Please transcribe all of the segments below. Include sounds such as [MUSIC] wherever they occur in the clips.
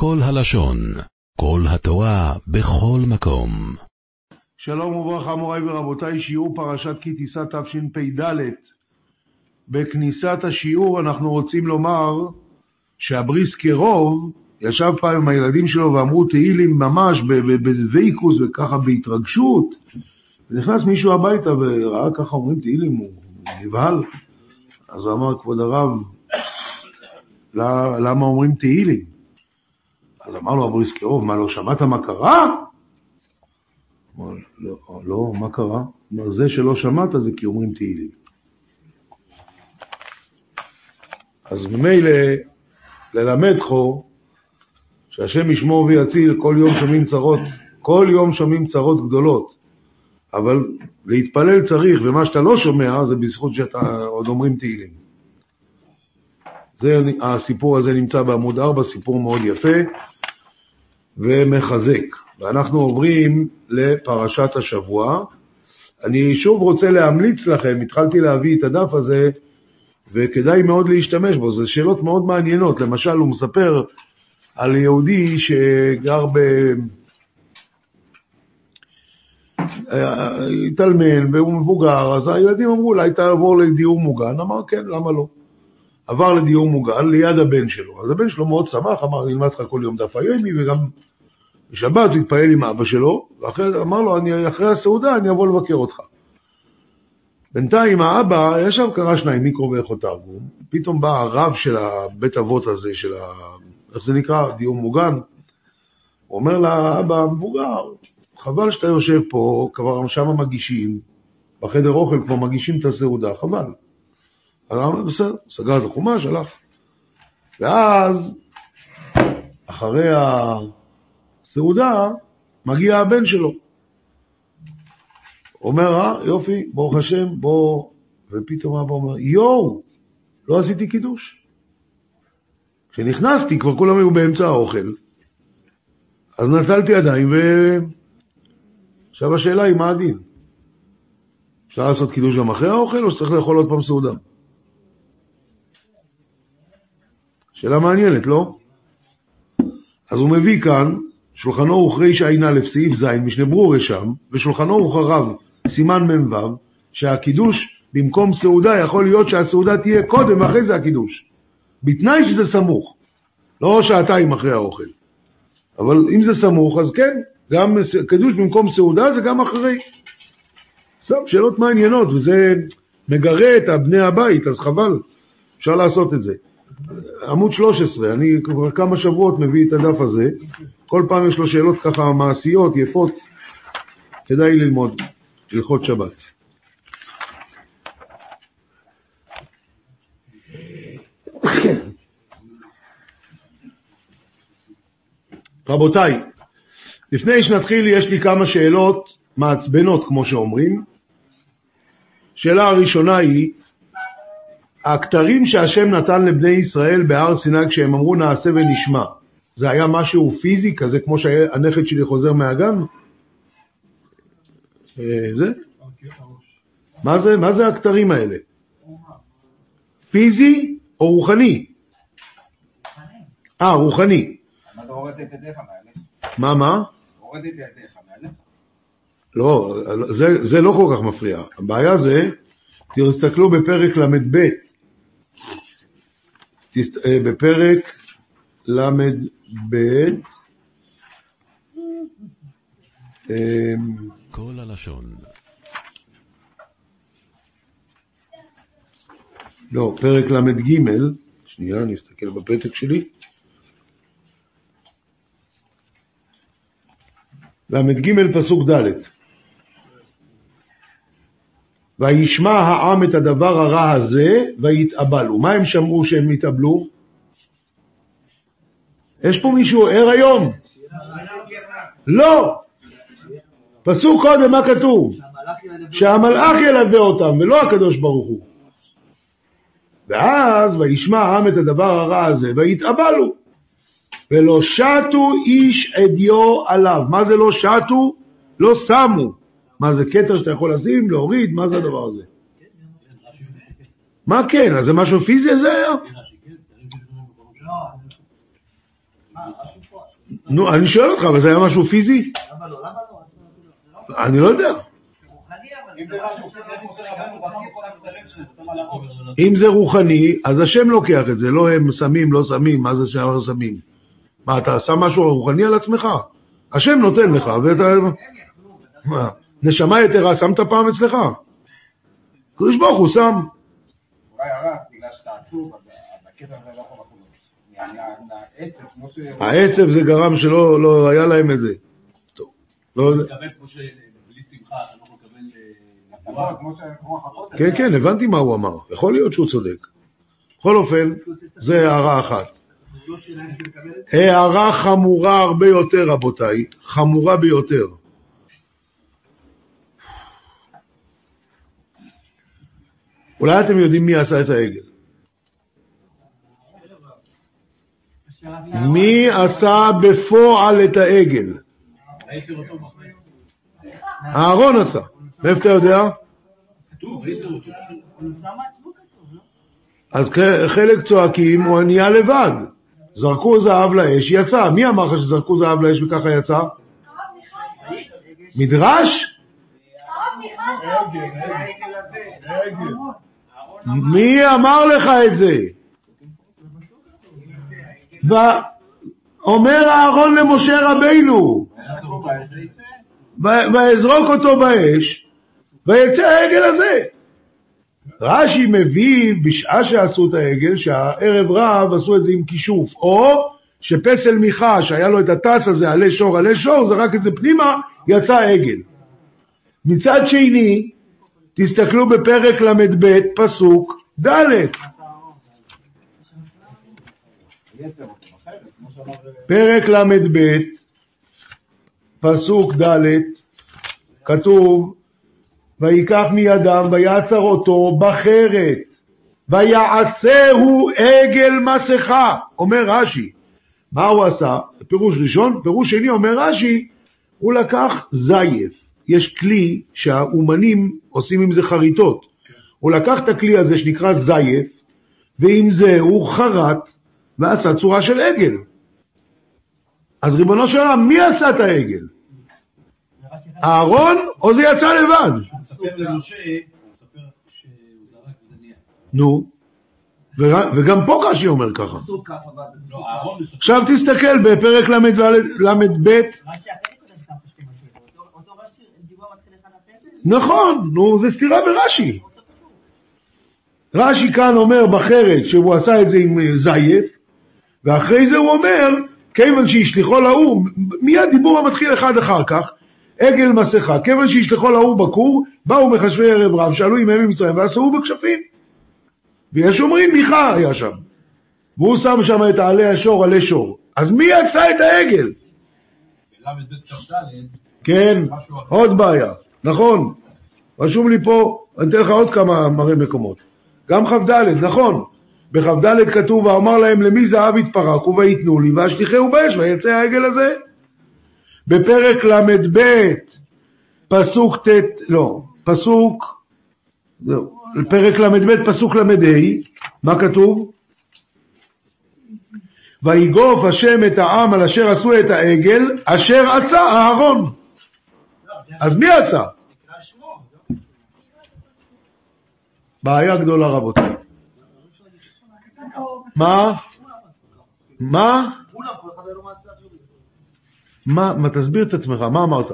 כל הלשון, כל התורה, בכל מקום. שלום וברכה מוריי ורבותיי, שיעור פרשת כי תישא תשפ"ד. בכניסת השיעור אנחנו רוצים לומר שהבריס קרוב ישב פעם עם הילדים שלו ואמרו תהילים ממש בוויקוס וככה בהתרגשות. נכנס מישהו הביתה וראה ככה אומרים תהילים, הוא נבהל. אז אמר, כבוד הרב, למה אומרים תהילים? אז אמר לו אבו איסקרוב, מה, לא שמעת מה קרה? אמר, לא, לא, מה קרה? אמר, זה שלא שמעת זה כי אומרים תהילים. אז ממילא ללמד חו שהשם ישמור ויציל, כל יום שומעים צרות, כל יום שומעים צרות גדולות, אבל להתפלל צריך, ומה שאתה לא שומע זה בזכות שאתה עוד אומרים תהילים. זה, הסיפור הזה נמצא בעמוד 4, סיפור מאוד יפה ומחזק. ואנחנו עוברים לפרשת השבוע. אני שוב רוצה להמליץ לכם, התחלתי להביא את הדף הזה, וכדאי מאוד להשתמש בו, זה שאלות מאוד מעניינות. למשל, הוא מספר על יהודי שגר ב... התאלמן והוא מבוגר, אז הילדים אמרו, אולי תעבור לדיור מוגן, אמר כן, למה לא? עבר לדיור מוגן ליד הבן שלו. אז הבן שלו מאוד שמח, אמר, אני אלמד לך כל יום דף היומי, וגם בשבת הוא התפעל עם אבא שלו, ואחרי אמר לו, אני, אחרי הסעודה אני אבוא לבקר אותך. בינתיים האבא ישב קרא שניים, מיקרו ואיכו תרגום, פתאום בא הרב של הבית אבות הזה, של ה... איך זה נקרא? דיור מוגן. הוא אומר לאבא המבוגר, חבל שאתה יושב פה, כבר שם מגישים, בחדר אוכל כבר מגישים את הסעודה, חבל. אז אמר, בסדר, סגר את החומש, הלך. ואז, אחרי הסעודה, מגיע הבן שלו. אומר, אה, יופי, ברוך השם, בוא... ופתאום אבא אומר, יואו, לא עשיתי קידוש. כשנכנסתי, כבר כולם היו באמצע האוכל, אז נטלתי ידיים, ו... עכשיו השאלה היא, מה הדין? אפשר לעשות קידוש גם אחרי האוכל, או שצריך לאכול עוד פעם סעודה? שאלה מעניינת, לא? אז הוא מביא כאן, שולחנו הוא רע"א סעיף ז', משנה ברורה שם, ושולחנו הוא חרב, סימן מ"ו, שהקידוש במקום סעודה יכול להיות שהסעודה תהיה קודם ואחרי זה הקידוש. בתנאי שזה סמוך, לא שעתיים אחרי האוכל. אבל אם זה סמוך, אז כן, גם קידוש במקום סעודה זה גם אחרי. טוב, שאלות מעניינות, וזה מגרה את בני הבית, אז חבל, אפשר לעשות את זה. עמוד 13, אני כבר כמה שבועות מביא את הדף הזה, כל פעם יש לו שאלות ככה מעשיות, יפות, כדאי ללמוד, הלכות שבת. רבותיי, לפני שנתחיל יש לי כמה שאלות מעצבנות, כמו שאומרים. שאלה הראשונה היא, הכתרים שהשם נתן לבני ישראל בהר סיני כשהם אמרו נעשה ונשמע, זה היה משהו פיזי כזה כמו שהנכד שלי חוזר מהגן? אה, זה? מה זה? מה זה הכתרים האלה? פיזי או רוחני? אה, רוחני. מה, מה? לא, זה, זה לא כל כך מפריע. הבעיה זה, תסתכלו בפרק ל"ב, אה, בפרק ל"ב, אמ, כל הלשון. לא, פרק ל"ג, שנייה, אני אסתכל בפתק שלי. ל"ג פסוק ד' וישמע העם את הדבר הרע הזה ויתאבלו. מה הם שמעו שהם יתאבלו? יש פה מישהו ער היום? לא. פסוק קודם, מה כתוב? שהמלאך ילווה אותם, ולא הקדוש ברוך הוא. ואז וישמע העם את הדבר הרע הזה ויתאבלו. ולא שתו איש עדיו עליו. מה זה לא שתו? לא שמו. מה זה כתר שאתה יכול לשים, להוריד? מה זה הדבר הזה? מה כן? אז זה משהו פיזי זה? נו, אני שואל אותך, אבל זה היה משהו פיזי? אני לא יודע. אם זה רוחני, אז השם לוקח את זה, לא הם שמים, לא שמים, מה זה שאר שמים? מה, אתה שם משהו רוחני על עצמך? השם נותן לך, ואתה... מה, נשמה יתרה שמת פעם אצלך? הקדוש ברוך הוא שם. אולי הרב, בגלל שאתה עצוב, אז בקטע הזה לא יכול לחזור. העצב, זה גרם שלא לא היה להם את זה. טוב, לא. כן, כן, הבנתי מה הוא אמר. יכול להיות שהוא צודק. בכל אופן, זה הערה אחת. הערה חמורה הרבה יותר, רבותיי, חמורה ביותר. אולי אתם יודעים מי עשה את העגל? מי עשה בפועל את העגל? אהרון עשה. מאיפה אתה יודע? אז חלק צועקים, הוא נהיה לבד. זרקו זהב לאש, יצא. מי אמר לך שזרקו זהב לאש וככה יצא? מדרש? מי אמר לך את זה? ואומר אהרון למשה רבינו, ויזרוק אותו באש, ויצא העגל הזה. רש"י מביא בשעה שעשו את העגל, שהערב רב עשו את זה עם כישוף, או שפסל מיכה, שהיה לו את הטס הזה, עלי שור, עלי שור, זרק את זה פנימה, יצא עגל. מצד שני, תסתכלו בפרק ל"ב, פסוק ד', פרק ל"ב, פסוק ד', כתוב, ויקח מידם ויעצר אותו בחרת, ויעשהו עגל מסכה, אומר רש"י. מה הוא עשה? פירוש ראשון, פירוש שני אומר רש"י, הוא לקח זייף. יש כלי שהאומנים עושים עם זה חריטות. הוא לקח את הכלי הזה שנקרא זייף, ועם זה הוא חרט ועשה צורה של עגל. אז ריבונו של עולם, מי עשה את העגל? אהרון או זה יצא לבד? נו, וגם פה רש"י אומר ככה. עכשיו תסתכל בפרק ל"ד- ל"ב, נכון, נו, זה סתירה ברש"י. רש"י כאן אומר בחרת שהוא עשה את זה עם זייף, ואחרי זה הוא אומר, כיוון שישליחו להוא, מיד דיבור המתחיל אחד אחר כך, עגל מסכה, כיוון שישלחו להוא בכור, באו מחשבי ערב רב, שאלו אם הם ממצרים, ועשו בכשפים. ויש אומרים מיכה היה שם, והוא שם שם את העלי השור, עלי שור. אז מי עשה את העגל? כן. עוד בעיה, נכון. רשום לי פה, אני אתן לך עוד כמה מראה מקומות. גם כ"ד, נכון. בכ"ד כתוב, ואמר להם למי זהב יתפרקו ויתנו לי, ואשליכהו באש, ויצא העגל הזה. בפרק ל"ב, פסוק ט', לא, פסוק, זהו, פרק ל"ב, פסוק ל"ה, מה כתוב? ויגוף השם את העם על אשר עשו את העגל, אשר עשה אהרון. אז מי עשה? בעיה גדולה רבותיי. מה? מה? מה? מה? תסביר את עצמך, מה אמרת?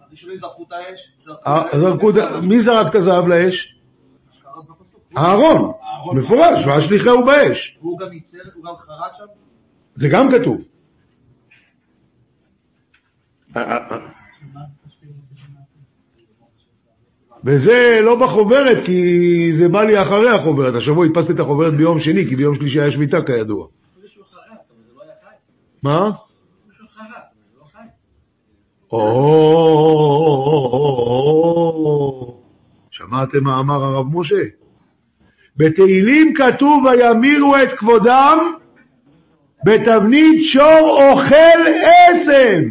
הראשונים זרקו את האש, אה, מי זרק את הזהב לאש? אהרון, מפורש, והשליחהו באש. והוא גם ייצר, הוא גם חרט שם. זה גם כתוב. וזה לא בחוברת, כי זה בא לי אחרי החוברת. השבוע הדפסתי את החוברת ביום שני, כי ביום שלישי היה שביתה כידוע. מה? שמעתם מה אמר הרב משה? בתהילים כתוב וימירו את כבודם בתבנית שור אוכל עשב.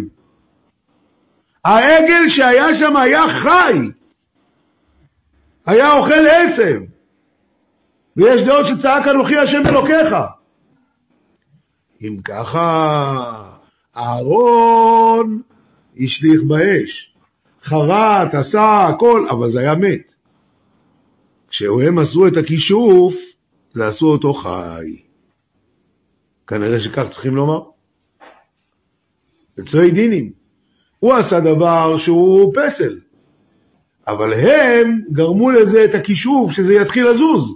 העגל שהיה שם היה חי, היה אוכל עשב. ויש דעות שצעק אנוכי השם אלוקיך. אם ככה, אהרון השליך באש, חרט, עשה, הכל, אבל זה היה מת. כשהם עשו את הכישוף, זה עשו אותו חי. כנראה שכך צריכים לומר. אצלי דינים. הוא עשה דבר שהוא פסל, אבל הם גרמו לזה את הכישוף, שזה יתחיל לזוז,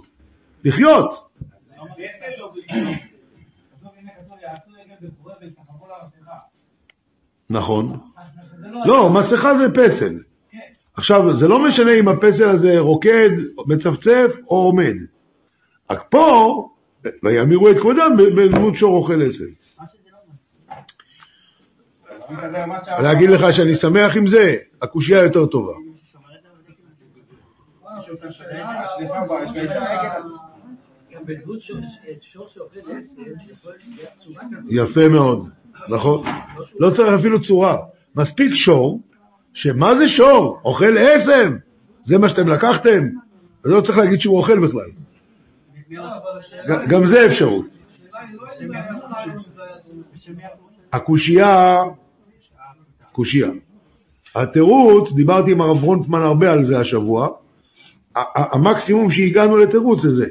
לחיות. נכון. לא, מסכה זה פסל. עכשיו, זה לא משנה אם הפסל הזה רוקד, מצפצף או עומד. רק פה, ויאמירו את כבודם בדמות שור אוכל עשב. אגיד לך שאני שמח עם זה, הקושייה יותר טובה. יפה מאוד, נכון. לא צריך אפילו צורה. מספיק שור, שמה זה שור? אוכל עשב. זה מה שאתם לקחתם? אז לא צריך להגיד שהוא אוכל בכלל. גם זה אפשרות. הקושייה, קושייה. התירוץ, דיברתי עם הרב ברונטמן הרבה על זה השבוע, המקסימום שהגענו לתירוץ זה זה.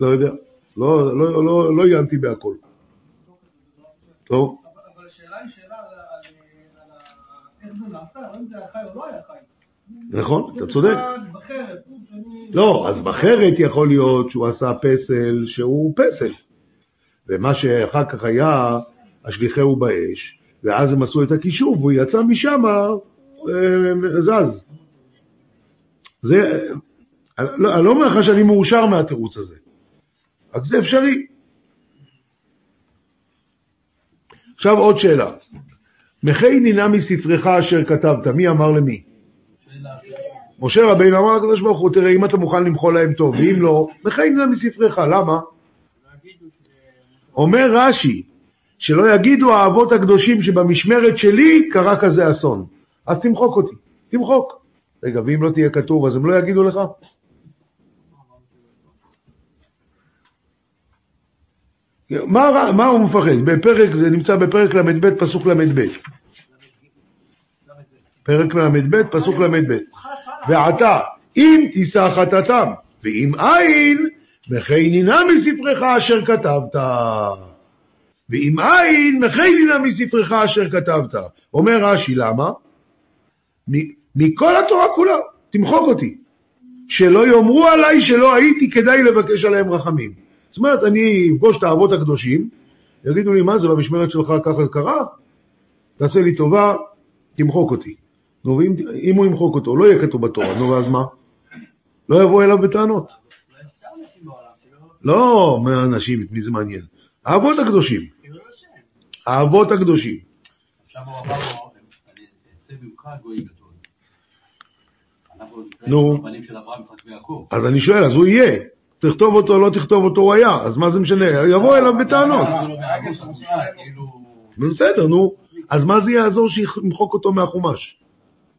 לא יודע, לא, לא, לא, לא עיינתי בהכל. טוב. אבל השאלה היא שאלה על איך זה נעשה, האם זה היה חי או לא היה חי. נכון, אתה צודק. לא, אז בחרת יכול להיות שהוא עשה פסל שהוא פסל. ומה שאחר כך היה, השליחהו באש, ואז הם עשו את הכישוב, והוא יצא משם, זז. זה, לא, אני לא אומר לך שאני מאושר מהתירוץ הזה, רק זה אפשרי. עכשיו עוד שאלה. מחי נינה מספרך אשר כתבת, מי אמר למי? משה רבינו אמר לקדוש ברוך הוא, תראה, אם אתה מוכן למחול להם טוב, ואם לא, מחי נינה מספרך, למה? אומר רש"י, שלא יגידו האבות הקדושים שבמשמרת שלי קרה כזה אסון. אז תמחוק אותי, תמחוק. רגע, ואם לא תהיה כתוב, אז הם לא יגידו לך? מה, מה הוא מפחד? בפרק, זה נמצא בפרק ל"ב, פסוק ל"ב. פרק ל"ב, פסוק ל"ב. ועתה, אם תישא חטאתם, ואם אין, מחי נינה מספרך אשר כתבת. ואם אין, מחי נינה מספרך אשר כתבת. אומר רש"י, למה? מכל התורה כולה, תמחוק אותי. שלא יאמרו עליי שלא הייתי כדאי לבקש עליהם רחמים. זאת אומרת, אני אפגוש את האבות הקדושים, יגידו לי, מה זה, במשמרת שלך ככה קרה? תעשה לי טובה, תמחוק אותי. נו, ואם הוא ימחוק אותו, לא יהיה כתוב בתורה, נו, ואז מה? לא יבוא אליו בטענות. לא, מהאנשים, את מי זה מעניין? האבות הקדושים. האבות הקדושים. נו, אז אני שואל, אז הוא יהיה. תכתוב אותו, לא תכתוב אותו, הוא היה, אז מה זה משנה? יבוא אליו בטענות. בסדר, נו. אז מה זה יעזור שימחוק אותו מהחומש?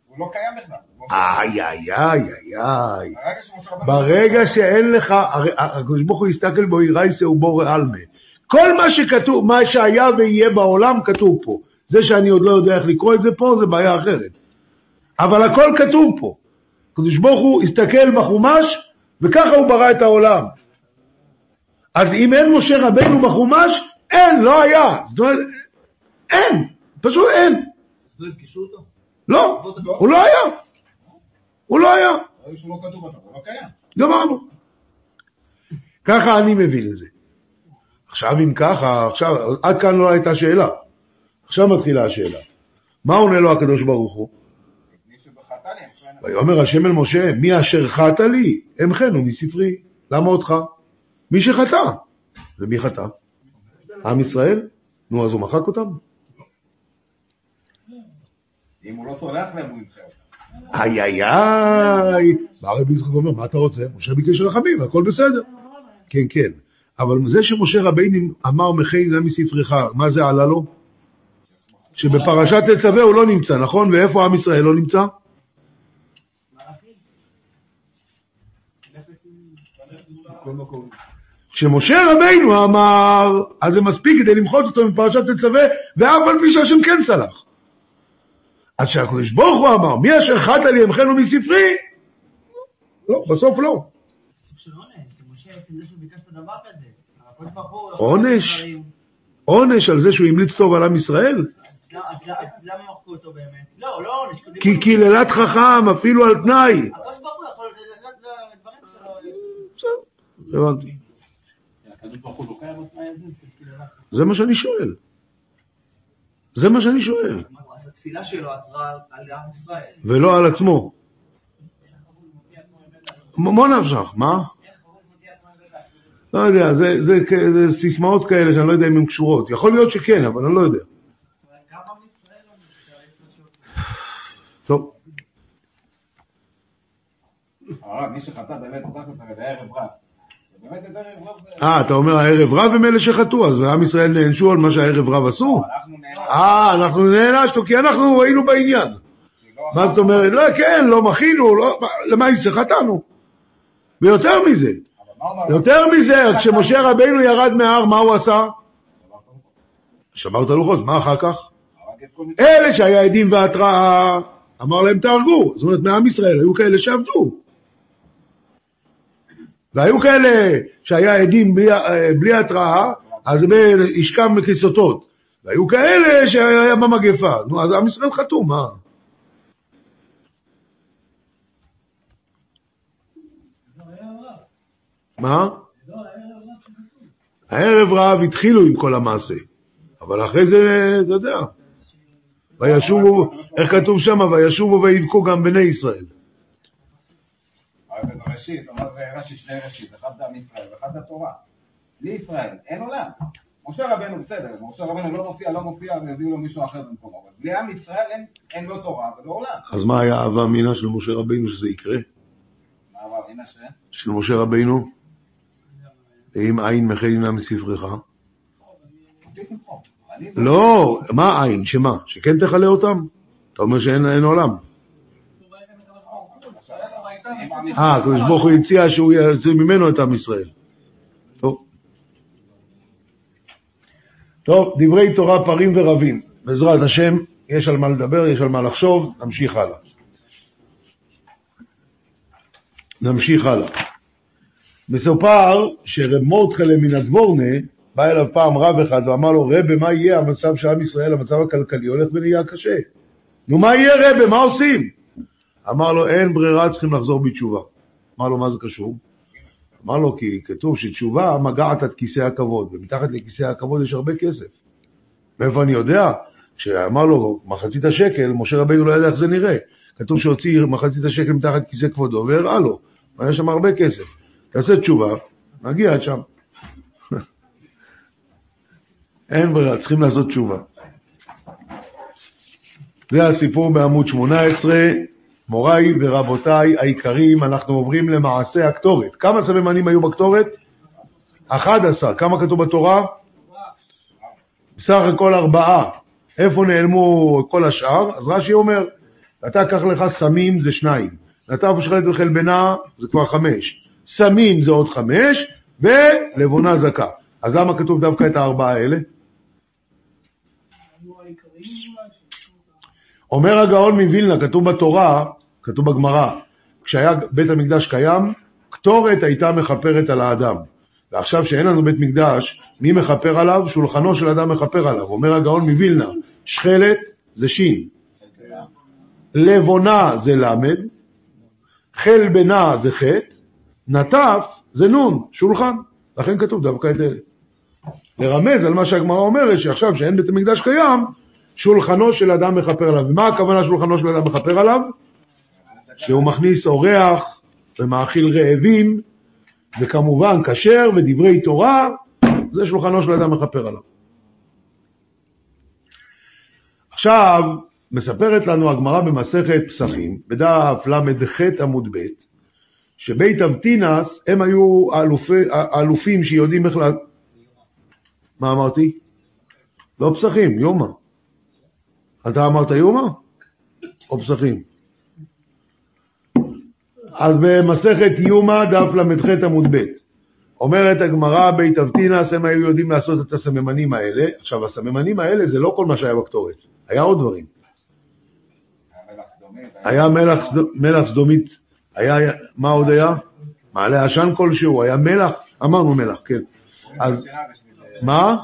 הוא לא קיים בכלל. איי, איי, איי, איי. ברגע שאין לך, הרי הקדוש ברוך הוא יסתכל בו ירייסה ובורא עלמה. כל מה שכתוב, מה שהיה ויהיה בעולם כתוב פה. זה שאני עוד לא יודע איך לקרוא את זה פה, זה בעיה אחרת. אבל הכל כתוב פה. הקדוש ברוך הוא הסתכל בחומש, וככה הוא ברא את העולם. אז אם אין משה רבנו בחומש, אין, לא היה. זאת אומרת, אין, פשוט אין. לא, הוא לא היה. הוא לא היה. גמרנו. ככה אני מבין את זה. עכשיו אם ככה, עכשיו, עד כאן לא הייתה שאלה. עכשיו מתחילה השאלה. מה עונה לו הקדוש ברוך הוא? ויאמר השם אל משה, מי אשר חטא לי, אמחנו מספרי. למה אותך? מי שחטא. ומי חטא? עם ישראל? נו, אז הוא מחק אותם? אם הוא לא סולח להם, הוא ימחה אותם. איי איי איי. בא רבי יצחק אומר, מה אתה רוצה? משה ביקש רחמים, הכל בסדר. כן, כן. אבל זה שמשה רבינו אמר מחי נא מספרך, מה זה עלה לו? שבפרשת תצווה הוא לא נמצא, נכון? ואיפה עם ישראל לא נמצא? כשמשה רבינו אמר, אז זה מספיק כדי למחות אותו מפרשת תצווה, ואף על פי שהשם כן סלח. אז כשהקדוש ברוך הוא אמר, מי אשר חטא לי ימחנו מספרי, לא, בסוף לא. עונש? עונש על זה שהוא המליץ טוב על עם ישראל? למה- מחקו אותו באמת? לא, לא עונש. הוא כי קללת חכם אפילו על תנאי. הקדוש ברוך הוא יכול... זה-. הבנתי. לא מה שאני שואל. זה מה שאני שואל. אז התפילה שלו עזרה על עם ישראל. ולא על עצמו. מה נפשך? מה? לא יודע, זה, זה, כ- זה סיסמאות כאלה שאני לא יודע אם הן קשורות. יכול להיות שכן, אבל אני לא יודע. טוב, הרב, מי שחטא באמת ערב רב. זה- אה, אתה אומר הערב רב הם אלה שחטאו, אז עם ישראל נענשו על מה שהערב רב עשו? אה, אנחנו נענשנו, כי אנחנו היינו בעניין. מה זאת אומרת? לא, כן, לא מחינו, לא, למה יצא? חטאנו. ויותר מזה? יותר מזה, כשמשה רבינו ירד מההר, מה הוא עשה? שבר את הלוחות, מה אחר כך? אלה שהיה עדים והתראה, אמר להם תהרגו. זאת אומרת, מעם ישראל היו כאלה שעבדו. והיו כאלה שהיה עדים בלי, אה, בלי התראה, אז ישכם מכיסותות. והיו כאלה שהיה במגפה. נו, אז עם ישראל חתום, מה? מה? הערב רב התחילו עם כל המעשה, אבל אחרי זה, אתה יודע, וישובו, איך כתוב שם? וישובו ויבכו גם בני ישראל. אבל בראשית, אומר רש"י שני ראשית, אחד זה עם ישראל ואחד זה התורה. בלי ישראל אין עולם. משה רבנו בסדר, משה רבנו לא מופיע, לא מופיע, ויביאו לו מישהו אחר במקומו. אבל בלי עם ישראל אין- אין לו תורה ולא עולם. אז מה היה אהבה אמינה של משה רבינו שזה יקרה? מה אמר, הנה ש... של משה רבינו? אם עין מחיינה מספרך? לא, מה עין? שמה? שכן תכלה אותם? אתה אומר שאין אין עולם. אה, הקדוש ברוך הוא הציע שהוא יוציא ממנו את עם ישראל. טוב. טוב, דברי תורה פרים ורבים. בעזרת השם, יש על מה לדבר, יש על מה לחשוב, נמשיך הלאה. נמשיך הלאה. מסופר שרב מורדכלה מן הדבורנה בא אליו פעם רב אחד ואמר לו, רבה, מה יהיה המצב של עם ישראל, המצב הכלכלי הולך ונהיה קשה. נו, מה יהיה רבה, מה עושים? אמר לו, אין ברירה, צריכים לחזור בתשובה. אמר לו, מה זה קשור? אמר לו, כי כתוב שתשובה מגעת עד כיסא הכבוד, ומתחת לכיסא הכבוד יש הרבה כסף. מאיפה אני יודע? כשאמר לו מחצית השקל, משה רבינו לא ידע איך זה נראה. כתוב שהוציא מחצית השקל מתחת כיסא כבודו והראה לו, היה שם הרבה כסף. תעשה תשובה, נגיע עד שם. [LAUGHS] אין ברירה, צריכים לעשות תשובה. זה הסיפור בעמוד 18. מוריי ורבותיי היקרים, אנחנו עוברים למעשה הקטורת. כמה סממנים היו בקטורת? 11. כמה כתוב בתורה? בסך הכל ארבעה. איפה נעלמו כל השאר? אז רש"י אומר, אתה קח לך סמים זה שניים, נטף ושחלת וחלבנה זה כבר חמש, סמים זה עוד חמש, ולבונה זכה. אז למה כתוב דווקא את הארבעה האלה? אומר הגאון מווילנה, כתוב בתורה, כתוב בגמרא, כשהיה בית המקדש קיים, קטורת הייתה מכפרת על האדם. ועכשיו שאין לנו בית מקדש, מי מכפר עליו? שולחנו של אדם מכפר עליו. אומר הגאון מווילנה, שכלת זה שין, לבונה זה למד, חלבנה זה חטא, נטף זה נון, שולחן. לכן כתוב דווקא את אלה. לרמז על מה שהגמרא אומרת, שעכשיו שאין בית המקדש קיים, שולחנו של אדם מכפר עליו. ומה הכוונה שולחנו של אדם מכפר עליו? שהוא מכניס אורח ומאכיל רעבים, וכמובן כשר ודברי תורה, זה שולחנו של אדם מכפר עליו. עכשיו, מספרת לנו הגמרא במסכת פסחים, בדף ל"ח עמוד ב', שבית אבטינס הם היו האלופי, האלופים שיודעים איך ל... מה אמרתי? לא פסחים, יומא. אתה אמרת יומא? או פסחים? אז במסכת יומא, דף ל"ח עמוד ב', אומרת הגמרא, בית אבטינס, הם היו יודעים לעשות את הסממנים האלה. עכשיו, הסממנים האלה זה לא כל מה שהיה בקטורת, היה עוד דברים. היה מלח מלח, סד- מלח סדומית, היה, מה עוד היה? מעלה עשן כלשהו, היה מלח, אמרנו מלח, כן. אז מה?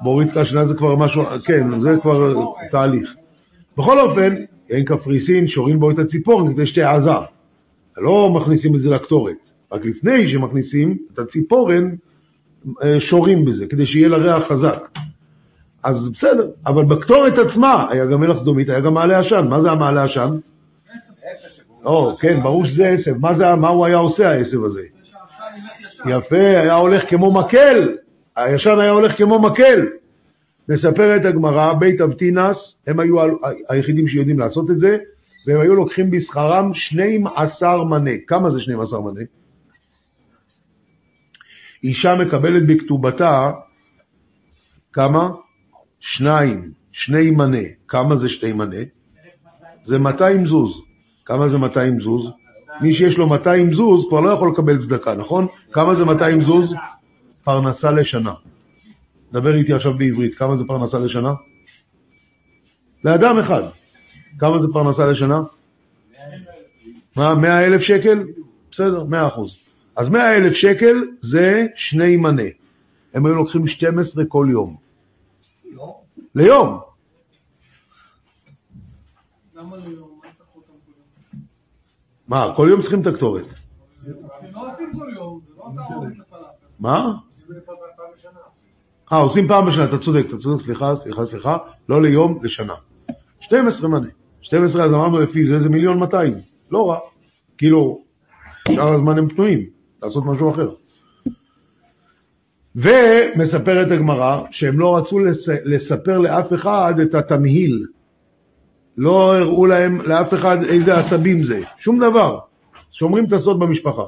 מוריד את זה כבר משהו, כן, זה כבר תהליך. בכל אופן, אין קפריסין, שורים בו את הציפורן כדי שתהיה עזה. לא מכניסים את זה לקטורת. רק לפני שמכניסים את הציפורן, אה, שורים בזה, כדי שיהיה לה ריח חזק. אז בסדר, אבל בקטורת עצמה היה גם מלח דומית, היה גם מעלה עשן. מה זה המעלה עשן? או, כן, ברור שזה עשב. מה, זה, מה הוא היה עושה, העשב הזה? יפה, היה הולך כמו מקל. הישן היה הולך כמו מקל. מספרת הגמרא, בית אבטינס, הם היו היחידים שיודעים לעשות את זה, והם היו לוקחים בשכרם 12 מנה. כמה זה 12 מנה? אישה מקבלת בכתובתה, כמה? שניים, שני מנה. כמה זה שתי מנה? זה 200 זוז. כמה זה 200 זוז? מי שיש לו 200 זוז כבר לא יכול לקבל צדקה, נכון? כמה זה 200 זוז? פרנסה לשנה. דבר איתי עכשיו בעברית, כמה זה פרנסה לשנה? לאדם אחד. כמה זה פרנסה לשנה? מה, 100 אלף שקל? בסדר, 100 אחוז. אז 100 אלף שקל זה שני מנה. הם היו לוקחים 12 כל יום. ליום. למה ליום? מה כל יום? צריכים את הקטורת. לא לא. מה? אה, עושים פעם בשנה, אתה צודק, אתה צודק, סליחה, סליחה, סליחה, לא ליום, לשנה. 12 מנה. 12 אז אמרנו לפי זה, זה מיליון 200. לא רע. כאילו, שאר הזמן הם פנויים, לעשות משהו אחר. ומספרת הגמרא שהם לא רצו לס... לספר לאף אחד את התמהיל. לא הראו להם לאף אחד איזה עשבים זה, שום דבר. שומרים את הסוד במשפחה.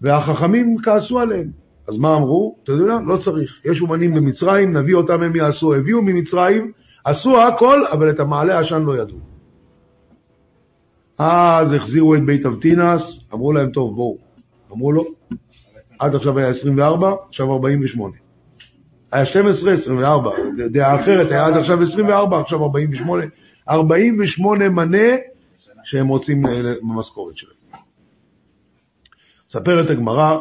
והחכמים כעסו עליהם. אז מה אמרו? אתה יודע, לא צריך. יש אומנים במצרים, נביא אותם הם יעשו. הביאו ממצרים, עשו הכל, אבל את המעלה עשן לא ידעו. אז החזירו את בית אבטינס, אמרו להם, טוב, בואו. אמרו לו, עד עכשיו היה 24, עכשיו 48. היה 12, 24. דעה אחרת, היה עד עכשיו 24, עכשיו 48. 48 מנה שהם רוצים אה, במשכורת שלהם. מספרת הגמרא,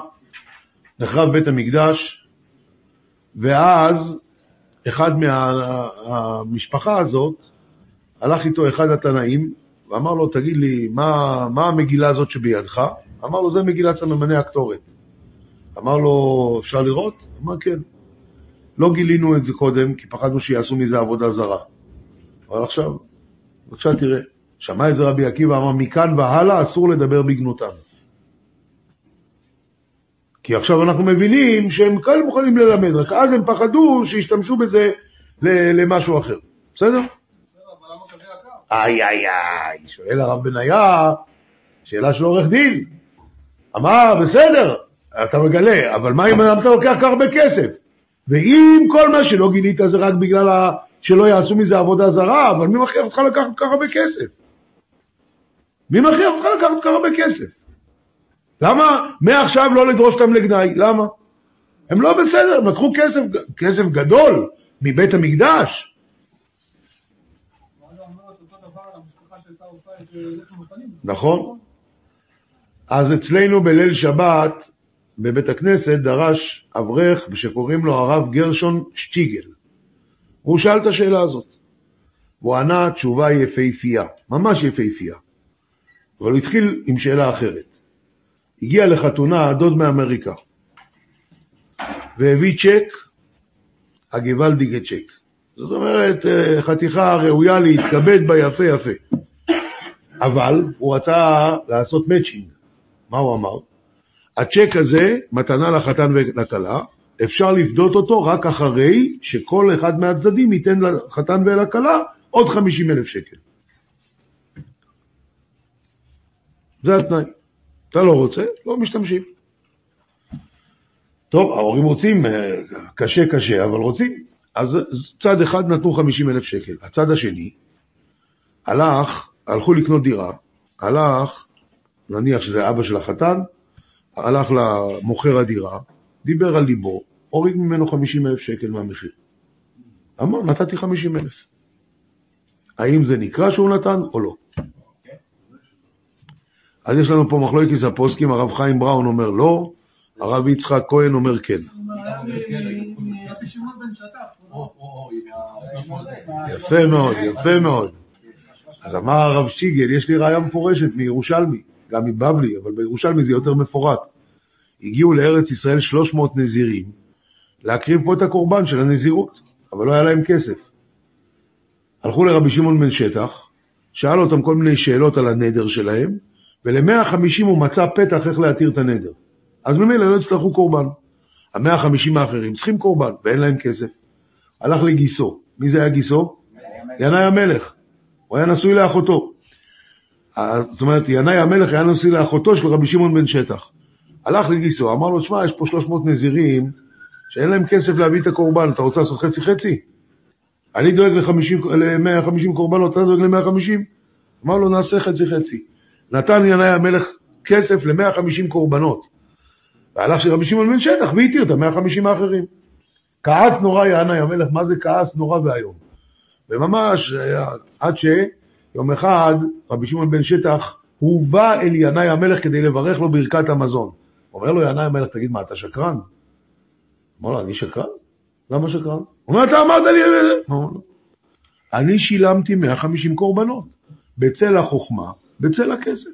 נחרב בית המקדש, ואז אחד מהמשפחה הזאת, הלך איתו אחד התנאים, ואמר לו, תגיד לי, מה, מה המגילה הזאת שבידך? אמר לו, זה מגילת סממני הקטורת. אמר לו, אפשר לראות? אמר, כן. לא גילינו את זה קודם, כי פחדנו שיעשו מזה עבודה זרה. אבל עכשיו, בבקשה תראה. שמע את זה רבי עקיבא, אמר, מכאן והלאה אסור לדבר בגנותם. כי עכשיו אנחנו מבינים שהם כאלה מוכנים ללמד, רק אז הם פחדו שישתמשו בזה למשהו אחר. בסדר? איי איי איי, שואל הרב בניה, שאלה של עורך דין. אמר, בסדר, אתה מגלה, אבל מה אם אתה לוקח כך הרבה כסף? ואם כל מה שלא גילית זה רק בגלל. שלא יעשו מזה עבודה זרה, אבל מי מכריח אותך לקחת כך הרבה כסף? מי מכריח אותך לקחת כך הרבה כסף? למה מעכשיו לא לדרוש אותם לגנאי? למה? הם לא בסדר, הם לקחו כסף, כסף גדול מבית המקדש. הוא. נכון. אז אצלנו בליל שבת, בבית הכנסת, דרש אברך שקוראים לו הרב גרשון שטיגל. הוא שאל את השאלה הזאת. והוא ענה תשובה יפהפייה, ממש יפהפייה. אבל הוא התחיל עם שאלה אחרת. הגיע לחתונה דוד מאמריקה, והביא צ'ק, הגוואלדיגה צ'ק. זאת אומרת, אה, חתיכה ראויה להתכבד בה יפה יפה. אבל הוא רצה לעשות מאצ'ינג. מה הוא אמר? הצ'ק הזה, מתנה לחתן ולכלה, אפשר לפדות אותו רק אחרי שכל אחד מהצדדים ייתן לחתן ולכלה עוד 50 אלף שקל. זה התנאי. אתה לא רוצה, לא משתמשים. טוב, ההורים רוצים, אה, קשה קשה, אבל רוצים. אז צד אחד נתנו 50 אלף שקל. הצד השני הלך, הלכו לקנות דירה, הלך, נניח שזה אבא של החתן, הלך למוכר הדירה, דיבר על ליבו, הוריד ממנו 50 אלף שקל מהמחיר. אמר, נתתי 50 אלף. האם זה נקרא שהוא נתן או לא? אז יש לנו פה מחלוקת הפוסקים, הרב חיים בראון אומר לא, הרב יצחק כהן אומר כן. יפה מאוד, יפה מאוד. אז אמר הרב שיגל, יש לי ראיה מפורשת מירושלמי, גם מבבלי, אבל בירושלמי זה יותר מפורט. הגיעו לארץ ישראל 300 נזירים להקריב פה את הקורבן של הנזירות, אבל לא היה להם כסף. הלכו לרבי שמעון בן שטח, שאל אותם כל מיני שאלות על הנדר שלהם, ול-150 הוא מצא פתח איך להתיר את הנדר. אז ממילא לא יצטרכו קורבן. ה-150 האחרים צריכים קורבן, ואין להם כסף. הלך לגיסו. מי זה היה גיסו? ינאי המלך. הוא היה נשוי לאחותו. זאת אומרת, ינאי המלך היה נשוי לאחותו של רבי שמעון בן שטח. הלך לגיסו, אמר לו, שמע, יש פה 300 נזירים שאין להם כסף להביא את הקורבן, אתה רוצה לעשות חצי חצי? אני דואג ל-150 קורבנות, אתה דואג ל-150? אמר לו, נעשה חצי חצי. נתן ינאי המלך כסף ל-150 קורבנות. והלך של רבי שמעון בן שטח והתיר את ה-150 האחרים. כעס נורא ינאי המלך, מה זה כעס נורא ואיום? וממש, היה- עד שיום אחד רבי שמעון בן שטח הובא אל ינאי המלך כדי לברך לו ברכת המזון. אומר לו ינאי המלך, תגיד, מה, אתה שקרן? אמר לו, אני שקרן? למה שקרן? הוא אומר, אתה אמרת לי... אמר לו, אני שילמתי 150 קורבנות, בצל החוכמה, בצל הכסף.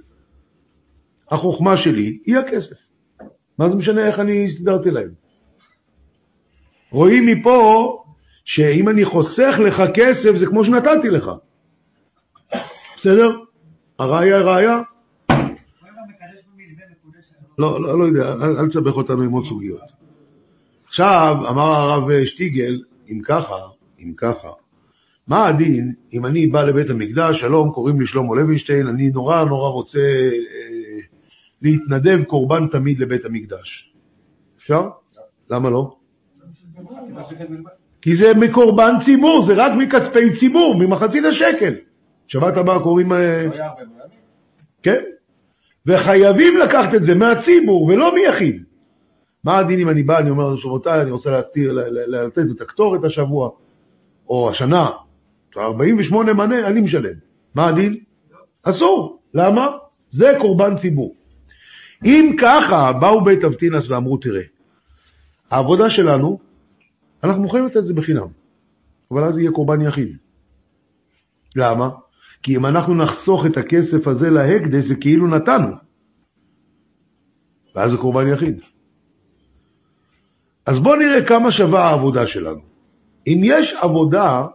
החוכמה שלי היא הכסף. מה זה משנה איך אני הסתדרתי להם? רואים מפה שאם אני חוסך לך כסף זה כמו שנתתי לך. בסדר? הראיה ראיה? כל הזמן מקדש במתווה מקודש. לא, לא, לא יודע, אל, אל תסבך אותנו עם עוד סוגיות. עכשיו, אמר הרב שטיגל, אם ככה, אם ככה, מה הדין אם אני בא לבית המקדש, שלום, קוראים לי שלמה לוינשטיין, אני נורא נורא רוצה אה, להתנדב קורבן תמיד לבית המקדש. אפשר? למה לא? כי זה מקורבן ציבור, זה רק מכספי ציבור, ממחצית השקל. שבת הבאה קוראים... אה. כן? וחייבים לקחת את זה מהציבור ולא מיחיד. מה הדין אם אני בא, אני אומר, רבותיי, אני רוצה לתת את הקטורת השבוע, או השנה, 48 מנה, אני משלם. מה הדין? אסור. למה? זה קורבן ציבור. אם ככה, באו בית אבטינס ואמרו, תראה, העבודה שלנו, אנחנו מוכנים לתת את זה בחינם, אבל אז יהיה קורבן יחיד. למה? כי אם אנחנו נחסוך את הכסף הזה להקדש, זה כאילו נתנו. ואז זה קורבן יחיד. אז בואו נראה כמה שווה העבודה שלנו. אם יש עבודה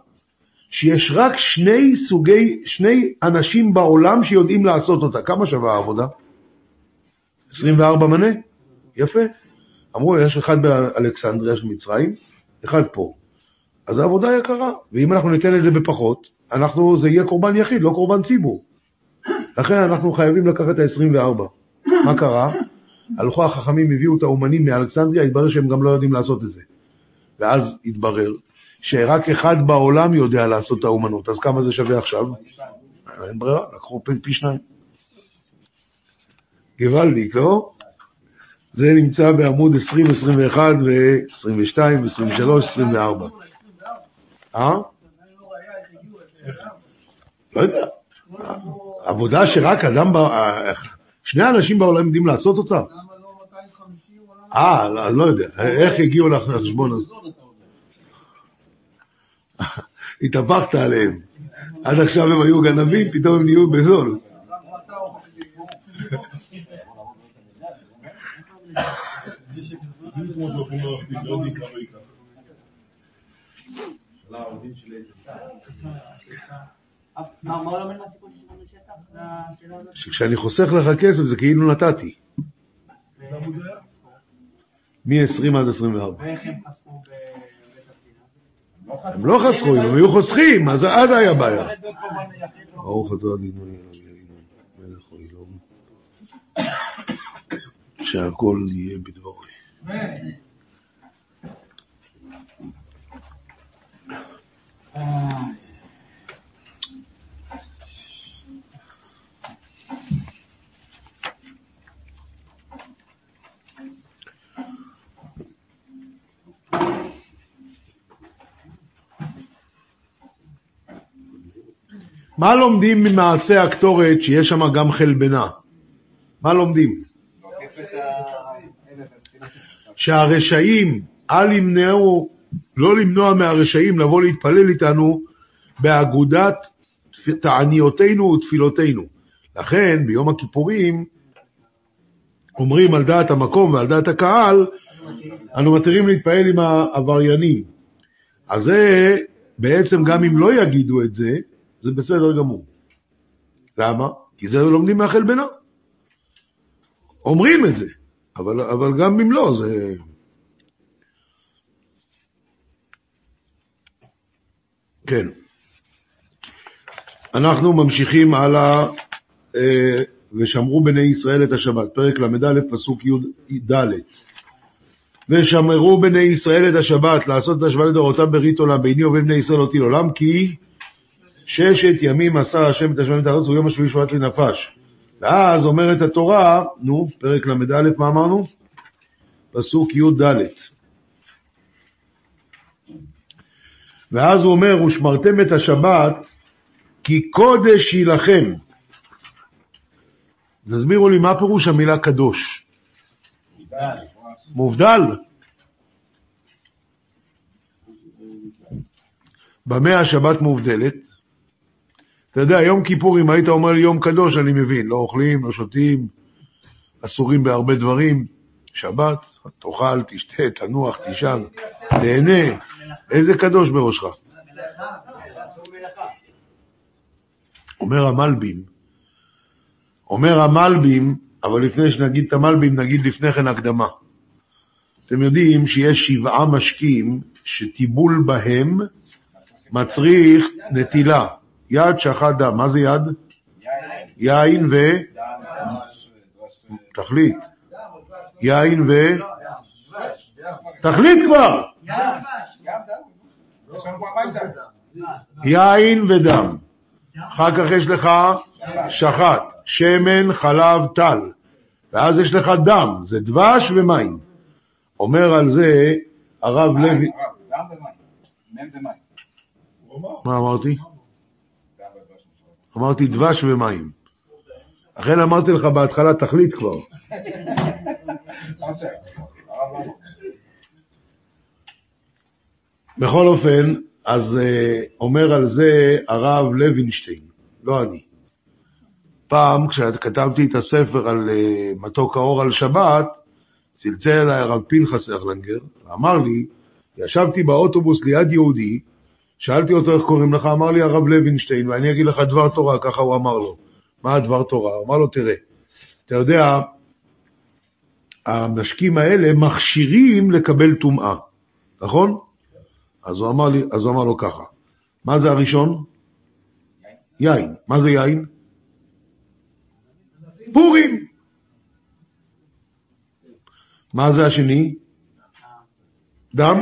שיש רק שני סוגי, שני אנשים בעולם שיודעים לעשות אותה, כמה שווה העבודה? 24 מנה? יפה. אמרו, יש אחד באלכסנדריה של מצרים, אחד פה. אז העבודה יקרה, ואם אנחנו ניתן את זה בפחות, אנחנו, זה יהיה קורבן יחיד, לא קורבן ציבור. לכן אנחנו חייבים לקחת את ה-24. מה קרה? הלכו החכמים, הביאו את האומנים מאלכסנדריה, התברר שהם גם לא יודעים לעשות את זה. ואז התברר שרק אחד בעולם יודע לעשות את האומנות, אז כמה זה שווה עכשיו? אין ברירה, לקחו פי, שניים. גוואלדיק, לא? זה נמצא בעמוד 20, 21 ו-22, 23, 24. אה? לא יודע. עבודה שרק אדם, ב- שני אנשים בעולם יודעים לעשות אותה? למה לא 250 או למה... אה, לא, יודע. איך הגיעו לחשבון הזה? [LAUGHS] התהפכת עליהם. עד עכשיו הם היו גנבים, פתאום הם נהיו בזול. שכשאני חוסך לך כסף זה כאילו נתתי. מ-20 עד 24. ואיך הם חסכו בבית המדינה? הם לא חסכו, אם הם היו חוסכים, אז אז היה בעיה. ברוך אתה אלוהינו, מלך העולם, שהכל יהיה בדברו. מה לומדים ממעשה הקטורת שיש שם גם חלבנה? מה לומדים? שהרשעים, אל ימנעו, לא למנוע מהרשעים לבוא להתפלל איתנו באגודת תעניותינו ותפילותינו. לכן ביום הכיפורים אומרים על דעת המקום ועל דעת הקהל, אנו מתירים להתפעל עם העבריינים. אז זה בעצם גם אם לא יגידו את זה, זה בסדר גמור. למה? כי זה לומדים מהחלבנה. אומרים את זה, אבל, אבל גם אם לא, זה... כן. אנחנו ממשיכים הלאה, אה, ושמרו בני ישראל את השבת, פרק ל"א, פסוק י"ד. ושמרו בני ישראל את השבת, לעשות את השבת לדורותם ברית עולם, ביני ובין בני ישראל אותי לעולם, כי ששת ימים עשה השם את השבת את הארץ, ויום השביעי שבת לנפש. ואז אומרת התורה, נו, פרק ל"א, מה אמרנו? פסוק י"ד. ואז הוא אומר, ושמרתם את השבת, כי קודש היא לכם. תסבירו לי, מה פירוש המילה קדוש? מובדל? במה השבת מובדלת? אתה יודע, יום כיפור, אם היית אומר לי יום קדוש, אני מבין, לא אוכלים, לא שותים, אסורים בהרבה דברים. שבת, תאכל, תשתה, תנוח, תישן, תהנה. איזה קדוש בראשך? אומר המלבים, אומר המלבים, אבל לפני שנגיד את המלבים, נגיד לפני כן הקדמה. אתם יודעים שיש שבעה משקים שטיבול בהם מצריך נטילה. יד שחט דם. מה זה יד? יין ו... תחליט. יין ו... תחליט כבר! יין ודם. אחר כך יש לך שחט, שמן, חלב, טל. ואז יש לך דם, זה דבש ומים. אומר על זה הרב לוי, דם ומים. מים ומים. מה אמרתי? אמרתי דבש ומים. לכן אמרתי לך בהתחלה, תחליט כבר. בכל אופן, אז uh, אומר על זה הרב לוינשטיין, לא אני. פעם, כשכתבתי את הספר על uh, מתוק האור על שבת, צלצל אליי הרב פנחס ארלנגר, ואמר לי, ישבתי באוטובוס ליד יהודי, שאלתי אותו איך קוראים לך, אמר לי הרב לוינשטיין, ואני אגיד לך דבר תורה, ככה הוא אמר לו. מה הדבר תורה? אמר לו, תראה, אתה יודע, המשקים האלה מכשירים לקבל טומאה, נכון? אז הוא אמר לי, אז הוא אמר לו ככה, מה זה הראשון? יין. מה זה יין? פורים. מה זה השני? דם.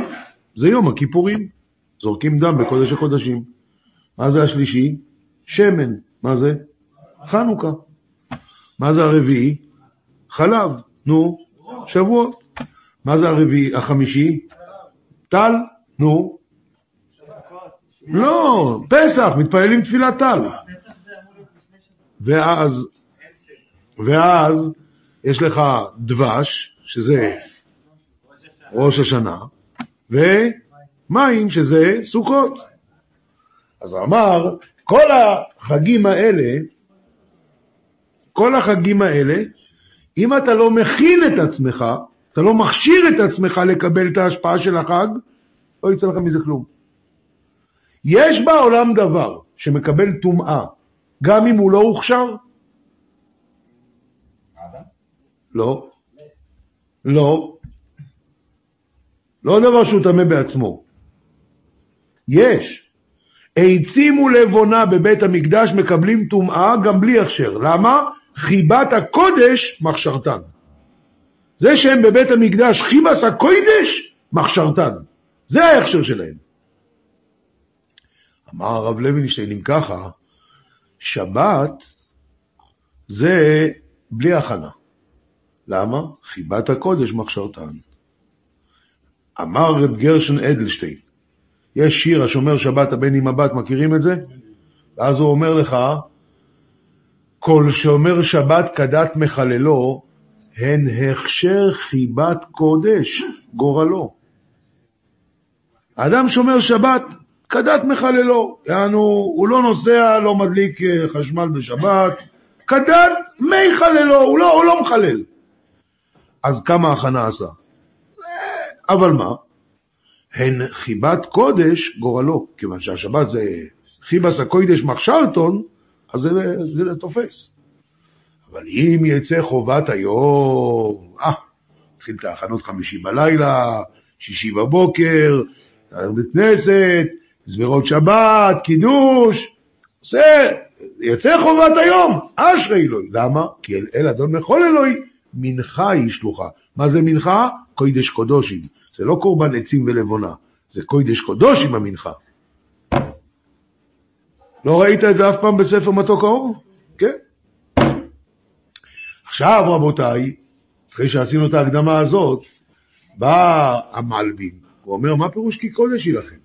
זה יום הכיפורים. זורקים דם בקודש הקודשים. מה זה השלישי? שמן. מה זה? חנוכה. מה זה הרביעי? חלב. נו, שבועות. מה זה הרביעי? החמישי? טל. נו. לא, פסח, מתפללים תפילת טל. ואז, ואז יש לך דבש, שזה ראש השנה, ומים, שזה סוכות. אז הוא אמר, כל החגים האלה, כל החגים האלה, אם אתה לא מכין את עצמך, אתה לא מכשיר את עצמך לקבל את ההשפעה של החג, לא יצא לך מזה כלום. יש בעולם דבר שמקבל טומאה, גם אם הוא לא הוכשר? לא. לא. לא דבר שהוא טמא בעצמו. יש. עצים ולבונה בבית המקדש מקבלים טומאה גם בלי הכשר. למה? חיבת הקודש מכשרתן. זה שהם בבית המקדש חיבת הקודש מכשרתן. זה ההכשר שלהם. אמר הרב לוינשטיין, אם ככה, שבת זה בלי הכנה. למה? חיבת הקודש מכשרתן. אמר רב גרשון אדלשטיין, יש שיר השומר שבת הבן עם הבת, מכירים את זה? ואז הוא אומר לך, כל שומר שבת כדת מחללו, הן הכשר חיבת קודש גורלו. האדם שומר שבת כדת מחללו, יענו, הוא לא נוסע, לא מדליק אה, חשמל בשבת, כדת מי חללו, הוא לא, הוא לא מחלל. אז כמה הכנה עשה? אבל מה? הן חיבת קודש גורלו, כיוון שהשבת זה חיבס הקוידש מחשלתון, אז זה, זה, תופס. אבל אם יצא חובת היום, אה, התחיל את ההכנות חמישי בלילה, שישי בבוקר, בית כנסת, זבירות שבת, קידוש, זה, יצא חובת היום, אשרי אלוהי. למה? כי אל, אל אדון מכל אלוהי, מנחה היא שלוחה. מה זה מנחה? קוידש קודושים. זה לא קורבן עצים ולבונה, זה קוידש קודושים המנחה. לא ראית את זה אף פעם בספר מתוק האור? כן. עכשיו, רבותיי, אחרי שעשינו את ההקדמה הזאת, בא המלבים, הוא אומר, מה פירוש כי קודש היא לכם?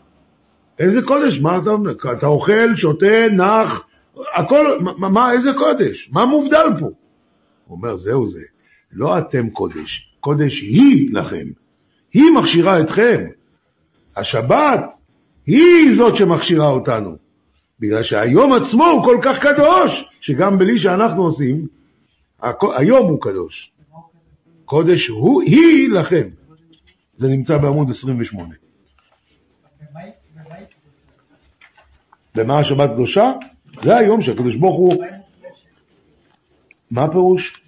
איזה קודש? מה אתה אומר? אתה אוכל, שותה, נח, הכל, מה, מה, איזה קודש? מה מובדל פה? הוא אומר, זהו זה, לא אתם קודש, קודש היא לכם. היא מכשירה אתכם. השבת היא זאת שמכשירה אותנו. בגלל שהיום עצמו הוא כל כך קדוש, שגם בלי שאנחנו עושים, היום הוא קדוש. קודש הוא, היא לכם. זה נמצא בעמוד 28. במה השבת קדושה? זה היום שהקדוש ברוך הוא... מה הפירוש?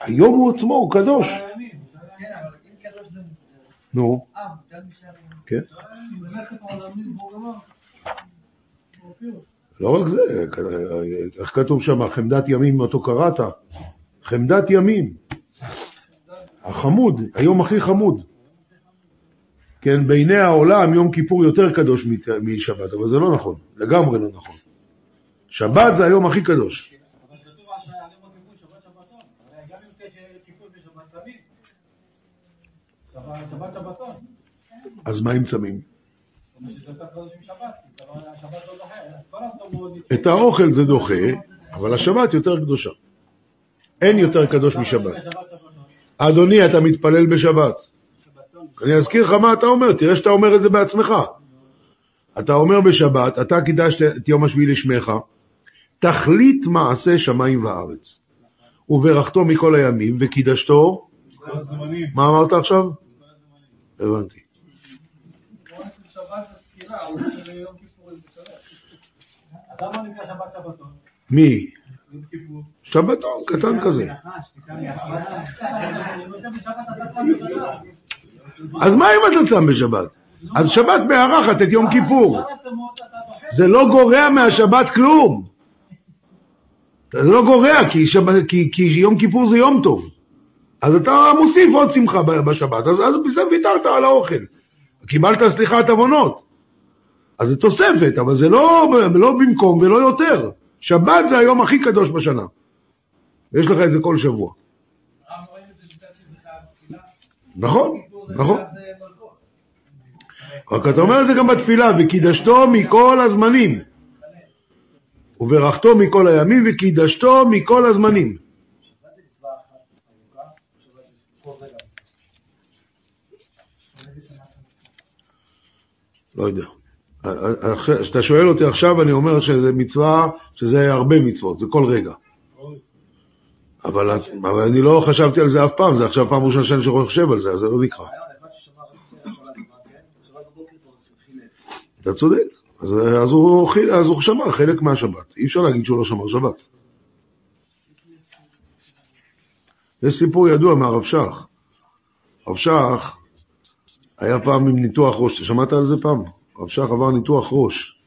היום הוא עצמו, הוא קדוש. נו. כן. לא רק זה, איך כתוב שם, חמדת ימים אותו קראת? חמדת ימים. החמוד, היום הכי חמוד. כן, בעיני העולם יום כיפור יותר קדוש משבת, אבל זה לא נכון, לגמרי לא נכון. שבת זה היום הכי קדוש. אז מה אם צמים? את האוכל זה דוחה, אבל השבת יותר קדושה. אין יותר קדוש משבת. אדוני, אתה מתפלל בשבת. אני אזכיר לך מה אתה אומר, תראה שאתה אומר את זה בעצמך. אתה אומר בשבת, אתה קידשת את יום השביעי לשמך, תכלית מעשה שמיים וארץ. וברכתו מכל הימים, וקידשתו, מה אמרת עכשיו? הבנתי. מי? שבתון, קטן כזה. אז מה אם אתה צם בשבת? אז שבת מארחת את יום כיפור. זה לא גורע מהשבת כלום. זה לא גורע, כי, כי, כי יום כיפור זה יום טוב. אז אתה מוסיף עוד שמחה בשבת, אז, אז בזה ויתרת על האוכל. קיבלת סליחת עוונות. אז זה תוספת, אבל זה לא, לא במקום ולא יותר. שבת זה היום הכי קדוש בשנה. ויש לך את זה כל שבוע. נכון, נכון. רק אתה אומר את זה גם בתפילה, וקידשתו מכל הזמנים. וברכתו מכל הימים, וקידשתו מכל הזמנים. לא יודע. כשאתה שואל אותי עכשיו, אני אומר שזה מצווה, שזה הרבה מצוות, זה כל רגע. אבל, אבל אני לא חשבתי על זה אף פעם, זה עכשיו פעם ראשונה שאני חושב על זה, אז זה לא נקרא. אתה צודק, אז, אז, הוא, אז הוא שמר חלק מהשבת, אי אפשר להגיד שהוא לא שמר שבת. יש סיפור ידוע מהרב שך. הרב שך היה פעם עם ניתוח ראש, שמעת על זה פעם? הרב שך עבר ניתוח ראש,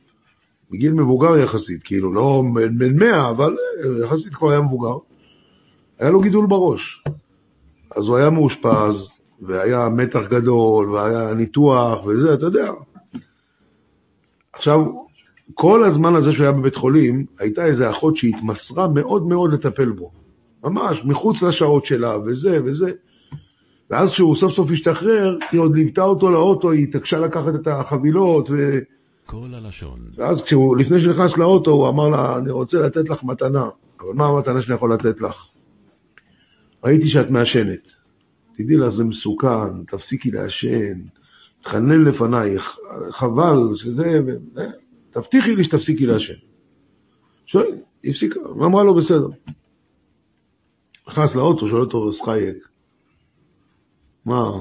בגיל מבוגר יחסית, כאילו לא בן מאה, אבל יחסית כבר היה מבוגר. היה לו גידול בראש. אז הוא היה מאושפז, והיה מתח גדול, והיה ניתוח, וזה, אתה יודע. עכשיו, כל הזמן הזה שהוא היה בבית חולים, הייתה איזו אחות שהתמסרה מאוד מאוד לטפל בו. ממש, מחוץ לשעות שלה, וזה וזה. ואז כשהוא סוף סוף השתחרר, היא עוד ליוותה אותו לאוטו, היא התעקשה לקחת את החבילות, ו... כל הלשון, ואז כשהוא, לפני שנכנס לאוטו, הוא אמר לה, אני רוצה לתת לך מתנה. אבל מה המתנה שאני יכול לתת לך? ראיתי שאת מעשנת. תדעי לך, זה מסוכן, תפסיקי לעשן, תחנן לפנייך, חבל שזה, ו... אה, תבטיחי לי שתפסיקי לעשן. שואל, היא הפסיקה, ואמרה לו, בסדר. נכנס לאוטו, שואל אותו, סחייק, מה,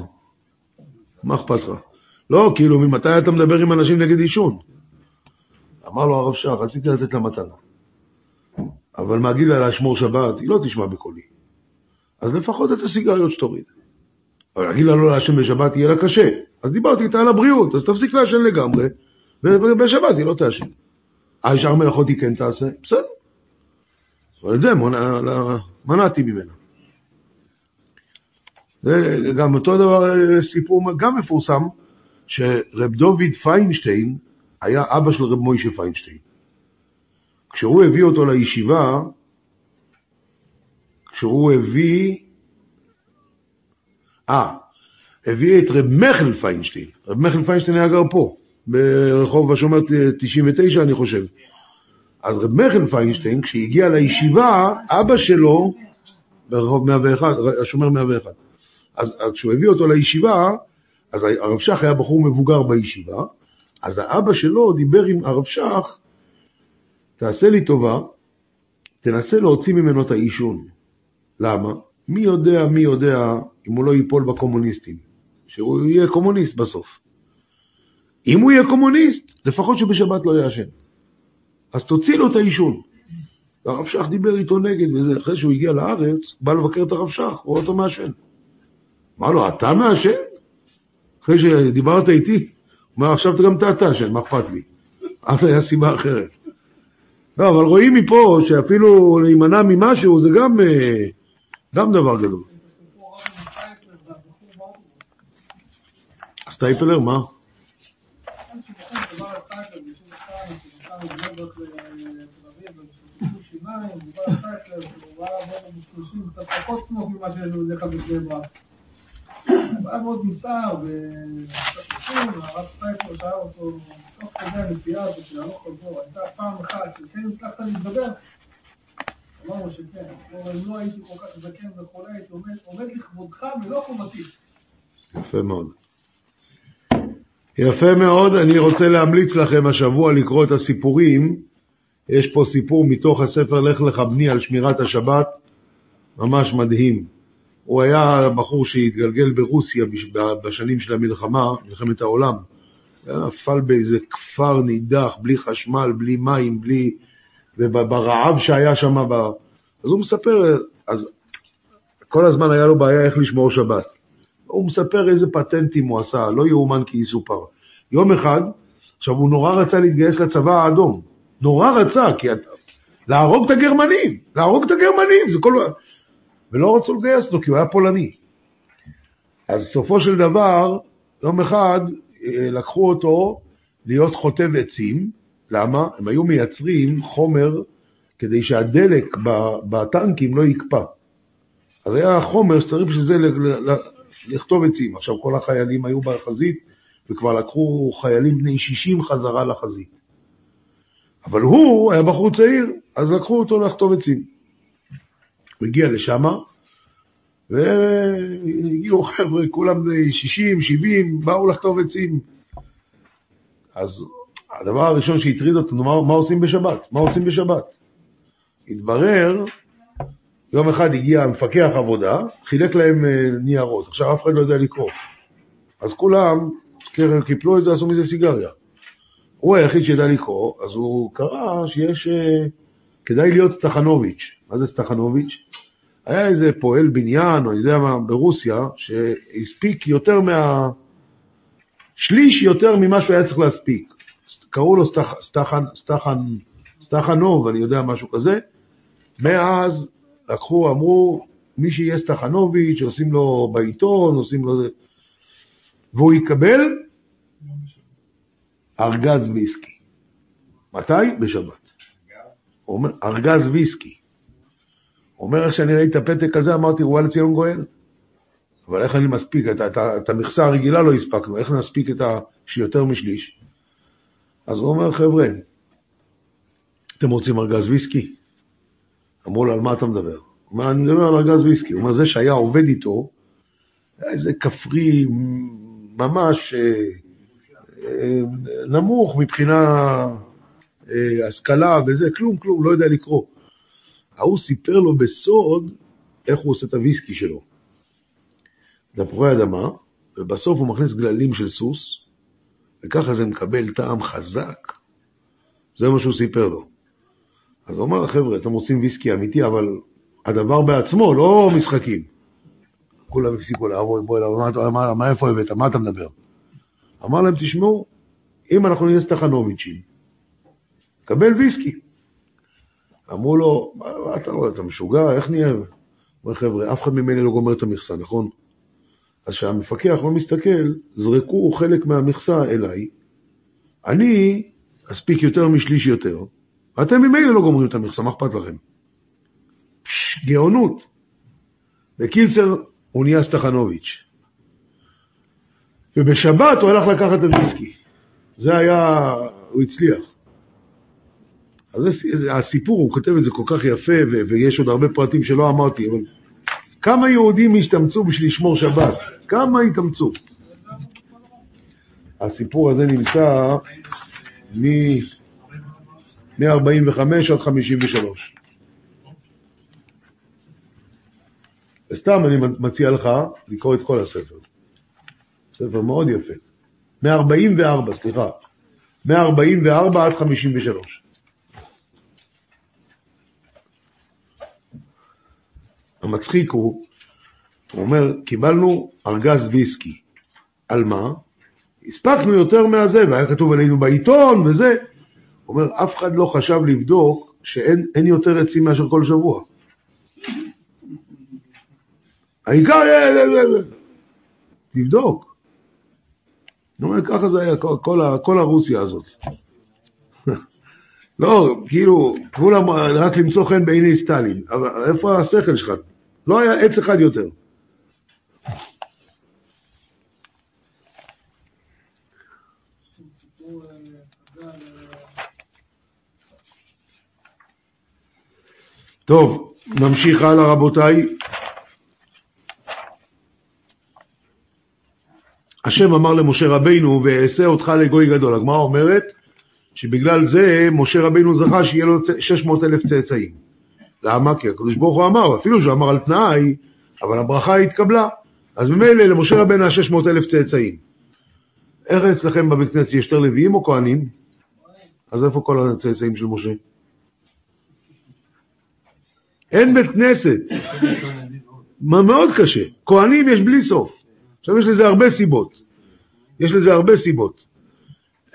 מה אכפת לך? לא, כאילו, ממתי אתה מדבר עם אנשים נגד עישון? אמר לו הרב שך, רציתי לתת לה מתנה. אבל מהגיד לה להשמור שבת, היא לא תשמע בקולי. אז לפחות את הסיגריות שתוריד. אבל להגיד לה לא לעשן בשבת יהיה לה קשה. אז דיברתי איתה על הבריאות, אז תפסיק לעשן לגמרי, ובשבת היא לא תעשן. אה, שאר מלאכות היא כן תעשה? בסדר. אבל את זה מנעתי ממנה. וגם אותו דבר, אה, סיפור גם מפורסם, שרב דוד פיינשטיין היה אבא של רב מוישה פיינשטיין. כשהוא הביא אותו לישיבה, כשהוא הביא, אה, הביא את רב מחל פיינשטיין. רב מחל פיינשטיין היה גר פה, ברחוב השומר 99 אני חושב. אז רב מחל פיינשטיין, כשהגיע לישיבה, אבא שלו, ברחוב 101, השומר 101, אז, אז כשהוא הביא אותו לישיבה, אז הרב שך היה בחור מבוגר בישיבה, אז האבא שלו דיבר עם הרב שך, תעשה לי טובה, תנסה להוציא ממנו את העישון. למה? מי יודע, מי יודע אם הוא לא ייפול בקומוניסטים, שהוא יהיה קומוניסט בסוף. אם הוא יהיה קומוניסט, לפחות שבשבת לא יעשן. אז תוציא לו את העישון. והרב שך דיבר איתו נגד, וזה, אחרי שהוא הגיע לארץ, בא לבקר את הרב שך, רואה אותו מעשן. אמר לו, אתה מעשן? אחרי שדיברת איתי, הוא אומר, עכשיו גם אתה תעשן, מה אכפת לי? אז היה סיבה אחרת. לא, אבל רואים מפה שאפילו להימנע ממשהו זה גם, אה, גם דבר גדול. סטייפלר, מה? [LAUGHS] מאוד נסער, והרב סטייפלר שאל אותו, תוך כדי הנסיעה הזאת של הלוך חזור, הייתה פעם אחת שכן הצלחת להתגבר? אמרנו שכן, אם לא הייתי כל כך זקן וכולי, הייתי עומד לכבודך ולא חובתי. יפה מאוד. יפה מאוד, אני רוצה להמליץ לכם השבוע לקרוא את הסיפורים. יש פה סיפור מתוך הספר לך לך בני על שמירת השבת, ממש מדהים. הוא היה בחור שהתגלגל ברוסיה בשנים של המלחמה, מלחמת העולם. נפל באיזה כפר נידח, בלי חשמל, בלי מים, בלי... וברעב שהיה שם, ב... אז הוא מספר, אז כל הזמן היה לו בעיה איך לשמור שבת. הוא מספר איזה פטנטים הוא עשה, לא יאומן כי יסופר. יום אחד, עכשיו הוא נורא רצה להתגייס לצבא האדום. נורא רצה, כי להרוג את הגרמנים, להרוג את הגרמנים, זה כל... ולא רצו לגייס אותו כי הוא היה פולני. אז סופו של דבר, יום אחד אה, לקחו אותו להיות חוטב עצים. למה? הם היו מייצרים חומר כדי שהדלק בטנקים לא יקפא. אז היה חומר שצריך בשביל זה לכתוב עצים. עכשיו כל החיילים היו בחזית וכבר לקחו חיילים בני 60 חזרה לחזית. אבל הוא היה בחור צעיר, אז לקחו אותו לכתוב עצים. הוא הגיע לשם, והגיעו חבר'ה, כולם בני 60, 70, באו לכתוב עצים. אז הדבר הראשון שהטריד אותנו, מה, מה עושים בשבת? מה עושים בשבת? התברר, יום אחד הגיע מפקח עבודה, חילק להם אה, ניירות. עכשיו אף אחד לא יודע לקרוא. אז כולם קיפלו את זה, עשו מזה סיגריה. הוא היחיד שידע לקרוא, אז הוא קרא שיש... אה, כדאי להיות סטחנוביץ'. מה זה סטחנוביץ'? היה איזה פועל בניין, או יודע מה, ברוסיה, שהספיק יותר מה... שליש יותר ממה שהוא היה צריך להספיק. קראו לו סטח, סטחן, סטחן, סטחנוב, אני יודע, משהו כזה. מאז לקחו, אמרו, מי שיהיה סטחנוביץ', עושים לו בעיתון, עושים לו זה. והוא יקבל ארגז ויסקי. מתי? בשבת. הוא אומר, ארגז ויסקי. אומר, איך שאני ראיתי את הפתק הזה, אמרתי, וואלה ציון גואל. אבל איך אני מספיק? את, את, את המכסה הרגילה לא הספקנו, איך נספיק את ה... שיותר משליש? אז הוא אומר, חבר'ה, אתם רוצים ארגז ויסקי? אמרו לו, על מה אתה מדבר? הוא אומר, אני מדבר על ארגז ויסקי. הוא אומר, זה שהיה עובד איתו, היה איזה כפרי ממש אה, אה, נמוך מבחינה אה, השכלה וזה, כלום, כלום, לא יודע לקרוא. ההוא סיפר לו בסוד איך הוא עושה את הוויסקי שלו. תפוחי אדמה, ובסוף הוא מכניס גללים של סוס, וככה זה מקבל טעם חזק. זה מה שהוא סיפר לו. אז הוא אמר, חבר'ה, אתם רוצים ויסקי אמיתי, אבל הדבר בעצמו, לא משחקים. כולם הפסיקו לעבוד, בוא אליו, מה, מה, איפה הבאת? מה אתה מדבר? אמר להם, תשמעו, אם אנחנו נהיה סטחנוביצ'ים, קבל ויסקי. אמרו לו, מה, מה אתה רואה, אתה משוגע, איך נהיה? אומר, חבר'ה, אף אחד ממני לא גומר את המכסה, נכון? אז כשהמפקח לא מסתכל, זרקו חלק מהמכסה אליי, אני אספיק יותר משליש יותר, ואתם ממילא לא גומרים את המכסה, מה אכפת לכם? פש, גאונות. בקיצר, הוא נהיה סטחנוביץ'. ובשבת הוא הלך לקחת את הוויסקי. זה היה, הוא הצליח. אז הסיפור, הוא כותב את זה כל כך יפה, ו- ויש עוד הרבה פרטים שלא אמרתי, אבל כמה יהודים השתמצו בשביל לשמור שבת? כמה התאמצו? הסיפור הזה נמצא מ-45 עד 53. וסתם אני מציע לך לקרוא את כל הספר. ספר מאוד יפה. מ-44, סליחה. מ-44 עד 53. המצחיק הוא, הוא אומר, קיבלנו ארגז ויסקי. על מה? הספקנו יותר מהזה, והיה כתוב עלינו בעיתון וזה. הוא אומר, אף אחד לא חשב לבדוק שאין יותר עצים מאשר כל שבוע. העיקר, תבדוק. הוא אומר, ככה זה היה כל, כל, הרוסיה הזאת. [LAUGHS] לא, כאילו, כולם רק למצוא חן בעיני סטלין, אבל איפה השכל שלך? לא היה עץ אחד יותר. טוב, נמשיך הלאה רבותיי. השם אמר למשה רבינו, ואעשה אותך לגוי גדול. הגמרא אומרת שבגלל זה משה רבינו זכה שיהיה לו 600 אלף צאצאים. למה? כי הקדוש ברוך הוא אמר, אפילו שהוא אמר על תנאי, אבל הברכה התקבלה. אז ממילא למשה רבינו היה 600 אלף צאצאים. איך אצלכם בבית כנסת יש יותר לוויים או כהנים? אז איפה כל הצאצאים של משה? אין בית כנסת. מה מאוד קשה. כהנים יש בלי סוף. עכשיו יש לזה הרבה סיבות. יש לזה הרבה סיבות.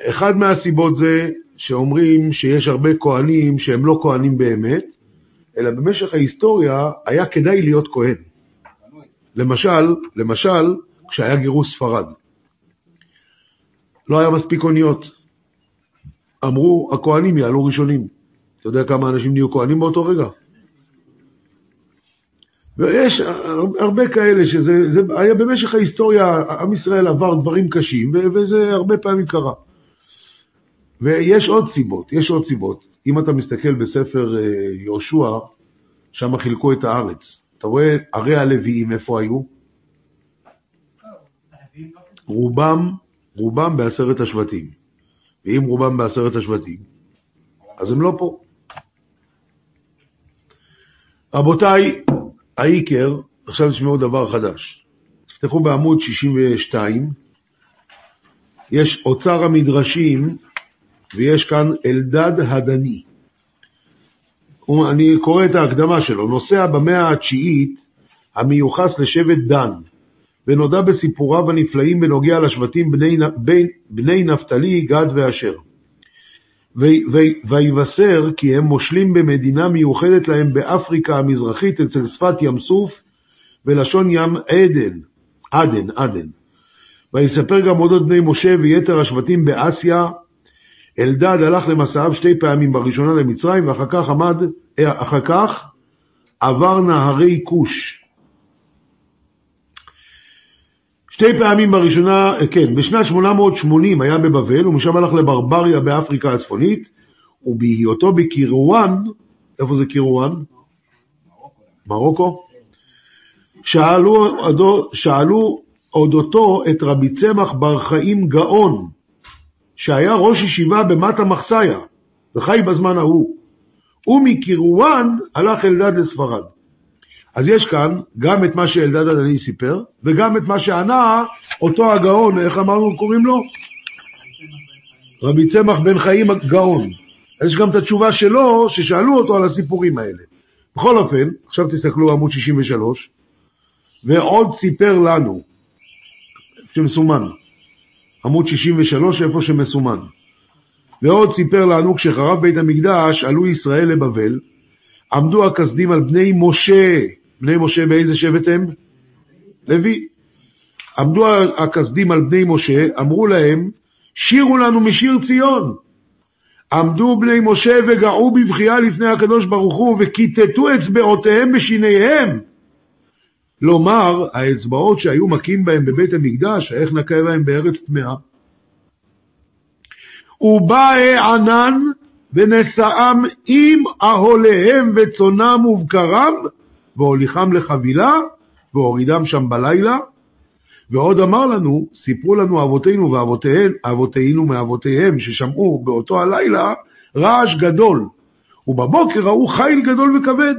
אחד מהסיבות זה שאומרים שיש הרבה כהנים שהם לא כהנים באמת, אלא במשך ההיסטוריה היה כדאי להיות כהן. למשל, למשל, כשהיה גירוש ספרד. לא היה מספיק אוניות. אמרו, הכהנים יעלו ראשונים. אתה יודע כמה אנשים נהיו כהנים באותו רגע? ויש הרבה כאלה שזה זה היה במשך ההיסטוריה, עם ישראל עבר דברים קשים, וזה הרבה פעמים קרה. ויש עוד סיבות, יש עוד סיבות. אם אתה מסתכל בספר אה, יהושע, שם חילקו את הארץ. אתה רואה ערי הלוויים, איפה היו? רובם, רובם בעשרת השבטים. ואם רובם בעשרת השבטים, אז הם לא פה. רבותיי, העיקר, עכשיו תשמעו דבר חדש. תפתחו בעמוד 62, יש אוצר המדרשים, ויש כאן אלדד הדני. אני קורא את ההקדמה שלו. נוסע במאה התשיעית המיוחס לשבט דן, ונודע בסיפוריו הנפלאים בנוגע לשבטים בני, בני, בני נפתלי, גד ואשר. ויבשר כי הם מושלים במדינה מיוחדת להם באפריקה המזרחית אצל שפת ים סוף ולשון ים עדן, עדן, עדן. ויספר גם אודות בני משה ויתר השבטים באסיה. אלדד הלך למסעיו שתי פעמים, בראשונה למצרים ואחר כך עמד, אחר כך עבר נהרי כוש. שתי פעמים בראשונה, אה, כן, בשנת 880 היה בבבל, ומשם הלך לברבריה באפריקה הצפונית, ובהיותו בקירואן, איפה זה קירואן? מרוקו? שאלו, שאלו אודותו את רבי צמח בר חיים גאון, שהיה ראש ישיבה במטה מחסיה, וחי בזמן ההוא. ומקירואן הלך אלדד לספרד. אז יש כאן גם את מה שאלדד הדני סיפר, וגם את מה שענה אותו הגאון, איך אמרנו קוראים לו? רבי צמח בן חיים גאון. אז יש גם את התשובה שלו, ששאלו אותו על הסיפורים האלה. בכל אופן, עכשיו תסתכלו עמוד 63, ועוד סיפר לנו, שמסומן, עמוד 63, איפה שמסומן. ועוד סיפר לנו, כשחרב בית המקדש, עלו ישראל לבבל, עמדו הכסדים על בני משה, בני משה באיזה שבט הם? לוי. עמדו הכסדים על בני משה, אמרו להם, שירו לנו משיר ציון. עמדו בני משה וגעו בבכייה לפני הקדוש ברוך הוא, וכיתתו אצבעותיהם בשיניהם. לומר, האצבעות שהיו מכים בהם בבית המקדש, איך נקה בהם בארץ טמאה? ובא ענן ונשאם עם אהוליהם וצונם ובקרם, והוליכם לחבילה, והורידם שם בלילה. ועוד אמר לנו, סיפרו לנו אבותינו ואבותיהם, אבותינו מאבותיהם, ששמעו באותו הלילה רעש גדול, ובבוקר ראו חיל גדול וכבד.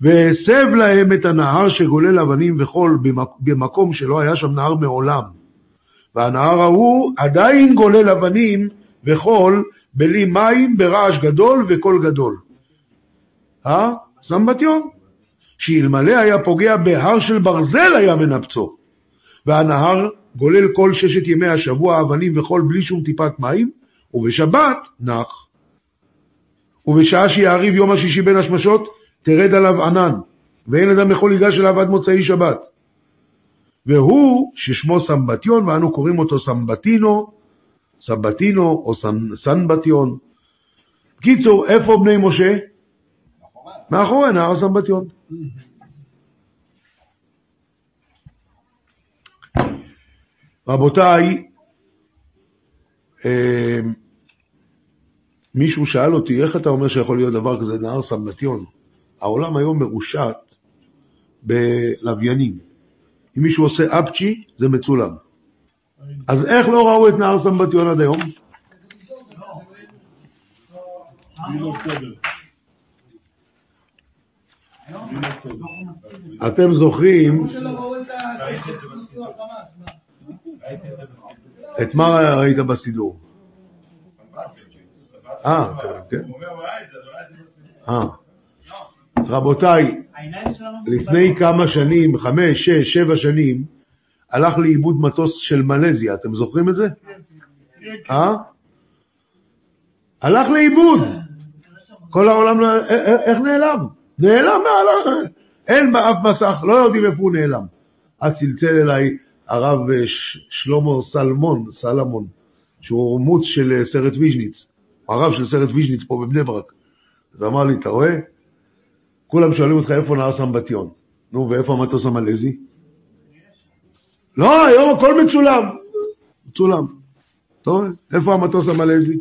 והסב להם את הנהר שגולל אבנים וחול במק- במקום שלא היה שם נהר מעולם. והנהר ההוא עדיין גולל אבנים וחול בלי מים, ברעש גדול וקול גדול. אה? סמבטיון. שאלמלא היה פוגע בהר של ברזל היה מנפצו. והנהר גולל כל ששת ימי השבוע אבנים וחול בלי שום טיפת מים, ובשבת נח. ובשעה שיעריב יום השישי בין השמשות, תרד עליו ענן, ואין אדם יכול ייגש אליו עד מוצאי שבת. והוא ששמו סמבטיון, ואנו קוראים אותו סמבטינו, סבתינו או סנ- סנבטיון. קיצור, איפה בני משה? מאחורי נהר סמבטיון. רבותיי, אה, מישהו שאל אותי, איך אתה אומר שיכול להיות דבר כזה, נהר סמבטיון? העולם היום מרושת בלוויינים. אם מישהו עושה אפצ'י, זה מצולם. אז איך לא ראו את נהר סמבטיון עד היום? אתם זוכרים את מה ראית בסידור? אה, כן. אה. רבותיי. לפני כמה שנים, חמש, שש, שבע שנים, הלך לאיבוד מטוס של מלזיה, אתם זוכרים את זה? אה? הלך לאיבוד. כל העולם, לא- א- א- איך נעלם? נעלם. ה- אין באף מסך, לא יודעים איפה הוא נעלם. אז צלצל אליי הרב אה, שלמה סלמון, סלמון, שהוא מו"ץ של אה, סערט ויז'ניץ, הרב של סערט ויז'ניץ פה בבני ברק. אז אמר לי, אתה רואה? כולם שואלים אותך איפה נהר סמבטיון. נו, ואיפה המטוס המלזי? לא, היום הכל מצולם. מצולם. רואה? איפה המטוס המלזי?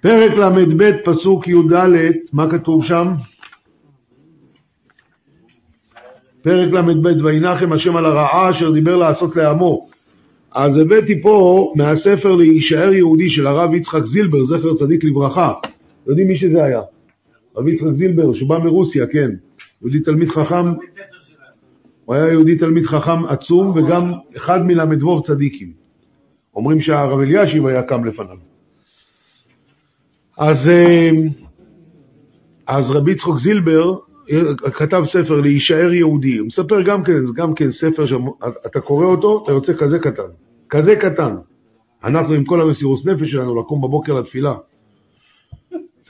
פרק ל"ב, פסוק י"ד, מה כתוב שם? פרק ל"ב, וינחם השם על הרעה אשר דיבר לעשות לעמו. אז הבאתי פה מהספר להישאר יהודי של הרב יצחק זילבר, זכר צדיק לברכה. יודעים מי שזה היה? רב יצחק זילבר, שבא מרוסיה, כן. יהודי תלמיד חכם, הוא היה יהודי תלמיד חכם עצום, וגם אחד מל"ו צדיקים. אומרים שהרב אלישיב היה קם לפניו. אז, אה, אז רבי יצחק זילבר אה, כתב ספר להישאר יהודי. הוא מספר גם כן, גם כן ספר שאתה קורא אותו, אתה יוצא כזה קטן. כזה קטן. אנחנו עם כל המסירות נפש שלנו לקום בבוקר לתפילה.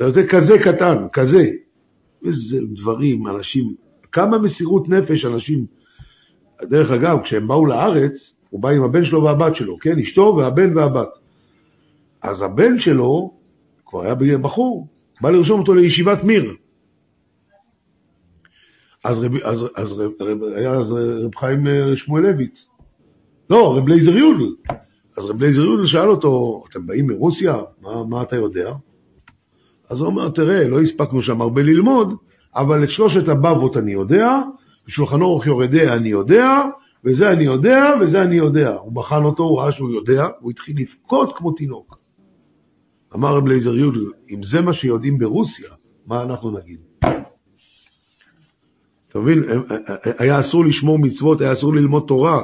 יוצא כזה קטן, כזה. איזה דברים, אנשים, כמה מסירות נפש אנשים. דרך אגב, כשהם באו לארץ, הוא בא עם הבן שלו והבת שלו, כן? אשתו והבן והבת. אז הבן שלו, כבר היה בחור, בא לרשום אותו לישיבת מיר. אז, רב, אז, אז רב, היה אז רב חיים אה, שמואלביץ. לא, רב לייזר יודל. אז רב לייזר יודל שאל אותו, אתם באים מרוסיה? מה, מה אתה יודע? אז הוא אומר, תראה, לא הספקנו שם הרבה ללמוד, אבל את שלושת הבבות אני יודע, בשולחן ערוך יורה דעה אני יודע, וזה אני יודע, וזה אני יודע. הוא בחן אותו, הוא ראה שהוא יודע, הוא התחיל לבכות כמו תינוק. אמר רב לייזר יודל, אם זה מה שיודעים ברוסיה, מה אנחנו נגיד? אתה מבין? היה אסור לשמור מצוות, היה אסור ללמוד תורה.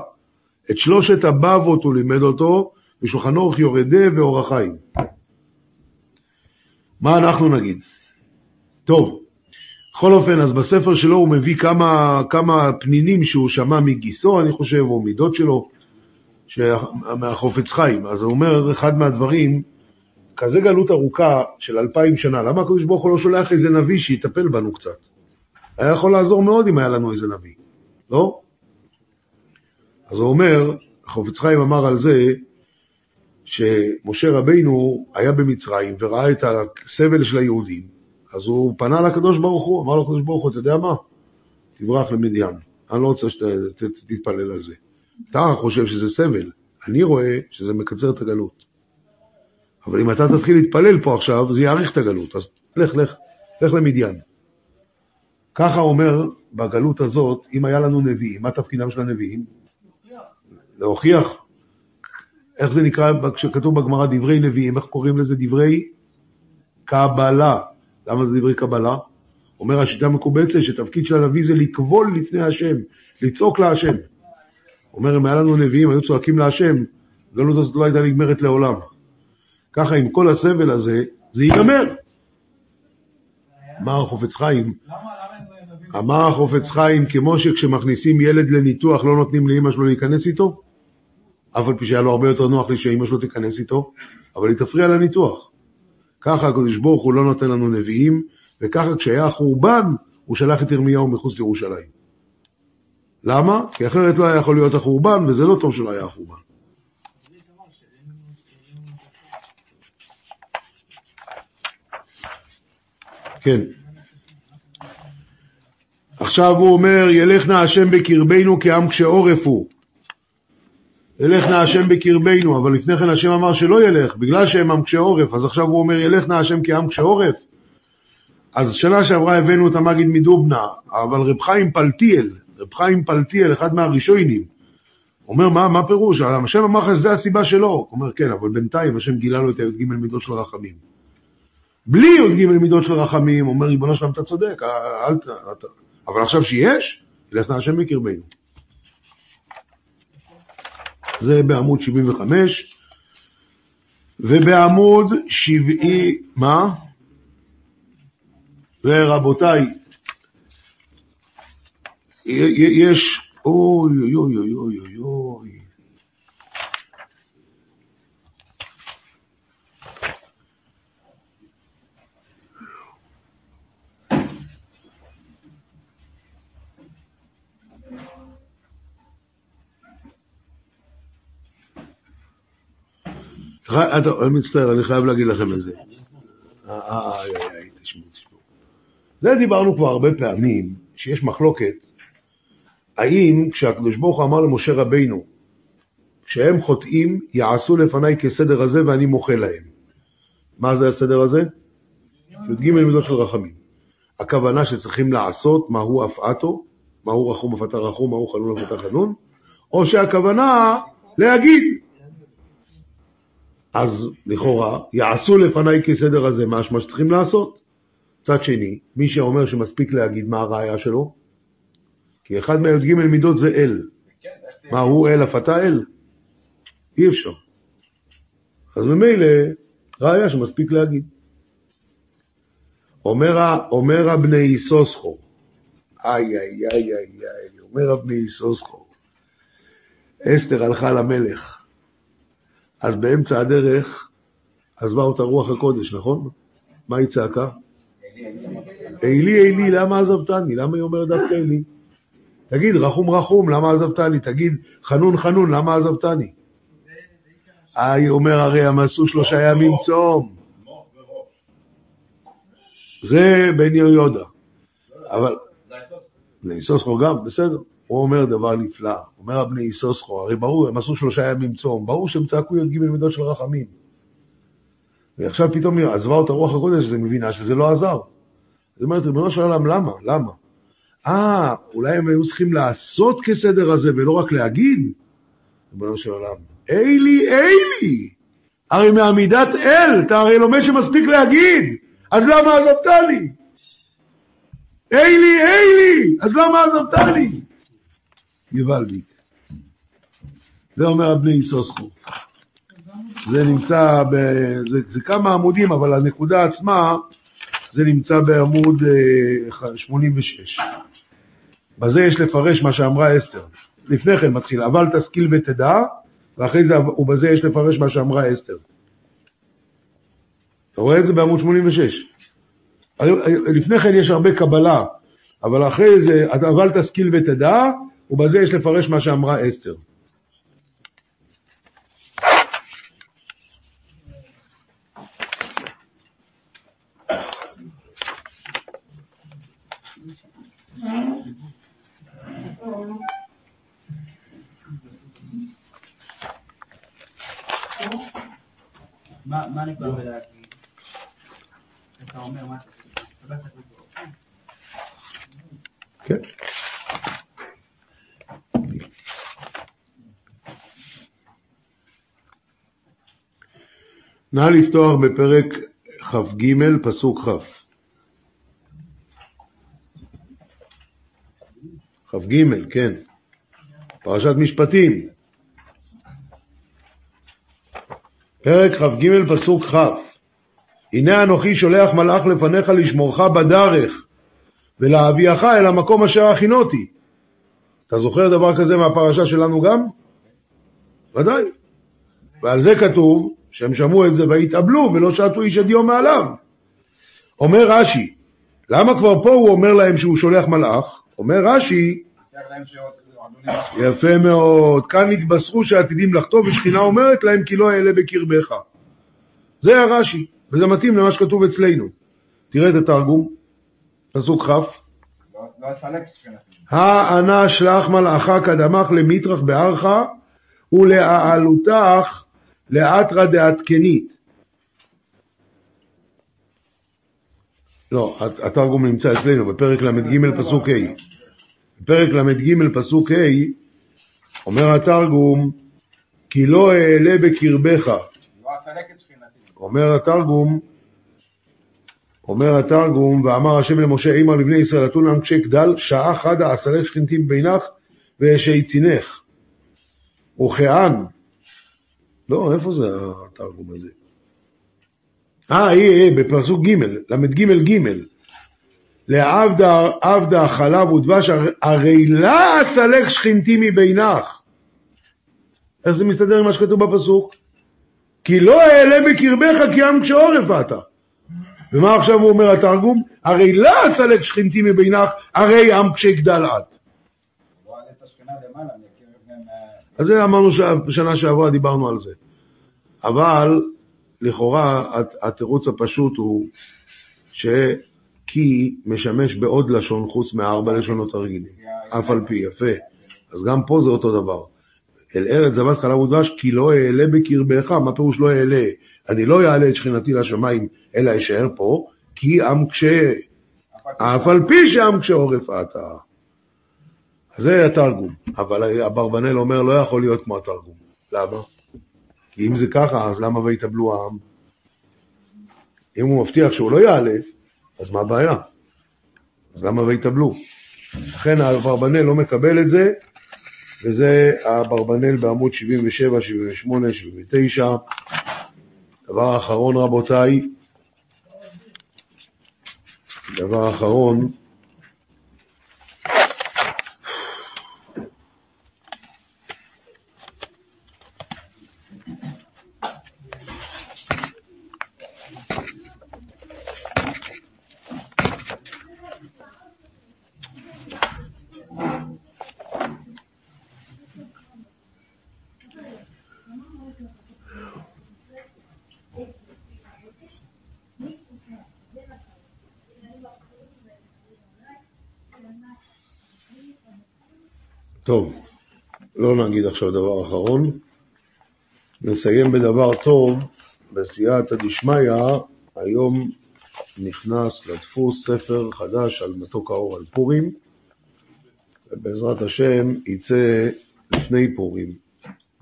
את שלושת הבבות הוא לימד אותו, בשולחן אורך יורדה ואור החיים. מה אנחנו נגיד? טוב, בכל אופן, אז בספר שלו הוא מביא כמה, כמה פנינים שהוא שמע מגיסו, אני חושב, או מדוד שלו, מהחופץ חיים. אז הוא אומר, אחד מהדברים, כזה גלות ארוכה של אלפיים שנה, למה הקדוש ברוך הוא לא שולח איזה נביא שיטפל בנו קצת? היה יכול לעזור מאוד אם היה לנו איזה נביא, לא? אז הוא אומר, החופץ חיים אמר על זה, שמשה רבינו היה במצרים וראה את הסבל של היהודים, אז הוא פנה לקדוש ברוך הוא, אמר לקדוש ברוך הוא, אתה יודע מה? תברח למדיין, אני לא רוצה שתתפלל על זה. אתה חושב שזה סבל, אני רואה שזה מקצר את הגלות. אבל אם אתה תתחיל להתפלל פה עכשיו, זה יאריך את הגלות, אז לך, לך, לך למדיין. ככה אומר בגלות הזאת, אם היה לנו נביאים, מה תפקידם של הנביאים? להוכיח. איך זה נקרא כשכתוב בגמרא דברי נביאים, איך קוראים לזה דברי קבלה? למה זה דברי קבלה? אומר השיטה המקובצת שתפקיד של הנביא זה לקבול לפני השם, לצעוק להשם. אומר, אם היה לנו נביאים, היו צועקים להשם, הגלות הזאת לא הייתה נגמרת לעולם. ככה עם כל הסבל הזה, זה ייגמר. אמר החופץ חיים, אמר החופץ חיים, כמו שכשמכניסים ילד לניתוח לא נותנים לאמא שלו להיכנס איתו, אף על פי שהיה לו הרבה יותר נוח לי שאמא שלו תיכנס איתו, אבל היא תפריע לניתוח. ככה הקדוש ברוך הוא לא נותן לנו נביאים, וככה כשהיה החורבן, הוא שלח את ירמיהו מחוץ לירושלים. למה? כי אחרת לא היה יכול להיות החורבן, וזה לא טוב שלא היה החורבן. כן. עכשיו הוא אומר, ילך נא השם בקרבנו כעם קשה עורף הוא. ילך נא השם בקרבנו, אבל לפני כן השם אמר שלא ילך, בגלל שהם עם קשה עורף, אז עכשיו הוא אומר, ילך נא השם כעם קשה עורף. אז שנה שעברה הבאנו את המגיד מדובנה, אבל רב חיים פלטיאל, רב חיים פלטיאל, אחד מהראשונים, אומר, מה, מה פירוש? השם אמר לך שזה הסיבה שלו. הוא אומר, כן, אבל בינתיים השם גילה לו את הי"ג מידות של רחמים. בלי י"ג מידות של רחמים, אומר, ריבונו שלם, אתה צודק, אל ת... אבל עכשיו שיש, ילך נא השם בקרבנו. זה בעמוד 75, ובעמוד 70, מה? ורבותיי, יש, אוי אוי אוי אוי אוי אוי אני מצטער, אני חייב להגיד לכם את זה. אה, אה, אה. זה דיברנו כבר הרבה פעמים, שיש מחלוקת, האם כשהקדוש ברוך הוא אמר למשה רבינו, כשהם חוטאים, יעשו לפניי כסדר הזה ואני מוחה להם. מה זה הסדר הזה? י"ג מידות של רחמים. הכוונה שצריכים לעשות מהו הפעתו, מהו רחום הפתה רחום, מהו חנון הפתה חנון, או שהכוונה להגיד, אז לכאורה, יעשו לפניי כסדר הזה משמע שצריכים לעשות. צד שני, מי שאומר שמספיק להגיד מה הראייה שלו, כי אחד מהי"ג מידות זה אל. מה, הוא אל, אף אתה אל? אי אפשר. אז ממילא, ראייה שמספיק להגיד. אומר הבני איסוסחו, איי איי איי איי איי, אומר הבני איסוסחו, אסתר הלכה למלך, אז באמצע הדרך עזבה אותה רוח הקודש, נכון? מה היא צעקה? עילי, עילי, למה עזבתני? למה היא אומרת דווקא עילי? תגיד, רחום רחום, למה עזבתני? תגיד, חנון חנון, למה עזבתני? היא אומר, הרי הם עשו שלושה ימים צום. זה בן יהודה. אבל, בני איסוסחו גם, בסדר. הוא אומר דבר נפלא. אומר הבני איסוסחו, הרי ברור, הם עשו שלושה ימים צום, ברור שהם צעקו י"ג מידות של רחמים. ועכשיו פתאום עזבה אותה רוח הקודש, אז היא מבינה שזה לא עזר. היא אומרת, ריבונו של עולם, למה? למה? אה, אולי הם היו צריכים לעשות כסדר הזה ולא רק להגיד? ריבונו של עולם, איילי, איילי! הרי מעמידת אל, אתה הרי לומד שמספיק להגיד, אז למה עזבתני? איילי, איילי, אז למה עזבתני? גוואלדיק. זה אומר הבני איסוסחו. זה נמצא, ב... זה, זה כמה עמודים, אבל הנקודה עצמה, זה נמצא בעמוד אה, 86. בזה יש לפרש מה שאמרה אסתר. לפני כן מתחיל, אבל תשכיל ותדע, ואחרי זה, ובזה יש לפרש מה שאמרה אסתר. אתה רואה את זה בעמוד 86. לפני כן יש הרבה קבלה, אבל אחרי זה, אבל תשכיל ותדע, ובזה יש לפרש מה שאמרה אסתר. מה נקבע בלהגיד? אתה אומר, מה. כן. נא לפתוח בפרק כ"ג, פסוק כ'. כ"ג, כן. פרשת משפטים. פרק כ"ג, פסוק כ'. הנה אנוכי שולח מלאך לפניך לשמורך בדרך, ולהביאך אל המקום אשר הכינותי. אתה זוכר דבר כזה מהפרשה שלנו גם? ודאי. ועל זה כתוב שהם שמעו את זה והתאבלו ולא שעטו איש הדיו מעליו. אומר רש"י, למה כבר פה הוא אומר להם שהוא שולח מלאך? אומר רש"י, יפה מאוד, כאן התבשרו שעתידים לחטוא ושכינה אומרת להם כי לא אעלה בקרבך. זה הרש"י, וזה מתאים למה שכתוב אצלנו. תראה את התרגום, פסוק כ'. האנה שלח מלאכה קדמך למטרח בהרך ולהעלותך לאתרא דעדכנית. לא, הת- התרגום נמצא אצלנו בפרק ל"ג פסוק ה'. בפרק ל"ג פסוק ה' אומר התרגום כי לא אעלה בקרבך. אומר התרגום, אומר התרגום, ואמר השם למשה אימר לבני ישראל, נתון להם קשי גדל, שעה חדה אסלק שכנתים בינך ואשיצינך. וכאן, לא, איפה זה התרגום הזה? אה, היא, היא, בפסוק ג', ל"ג ג', לעבדה עבדה חלב ודבש, הר- הרי לה אסלק שכנתי מבינך. איך זה מסתדר עם מה שכתוב בפסוק? כי לא אעלה בקרבך כי עם כשעורף אתה. ומה עכשיו הוא אומר התרגום? הרי לא אסלק שכנתי מבינך, הרי עם כשגדל את. אה, אז זה אמרנו שנה שעברה דיברנו על זה. אבל לכאורה הת- התירוץ הפשוט הוא שכי משמש בעוד לשון חוץ מארבע לשונות הרגילים. אף על פי, יפה. אז גם פה זה אותו דבר. אל ארץ זבת חלב ודבש, כי לא אעלה בקרבך, מה פירוש לא אעלה? אני לא אעלה את שכינתי לשמיים, אלא אשאר פה, כי עם קשה, אף על פי שעם קשה עורף אתה. זה התרגום. אבל אברבנאל אומר, לא יכול להיות כמו התרגום. למה? כי אם זה ככה, אז למה ויתאבלו העם? אם הוא מבטיח שהוא לא יעלה, אז מה הבעיה? אז למה ויתאבלו? לכן האברבנאל לא מקבל את זה, וזה האברבנאל בעמוד 77, 78, 79. דבר אחרון רבותיי, דבר אחרון, עכשיו דבר אחרון. נסיים בדבר טוב, בסייעתא דשמיא, היום נכנס לדפוס ספר חדש על מתוק האור על פורים, ובעזרת השם יצא לפני פורים,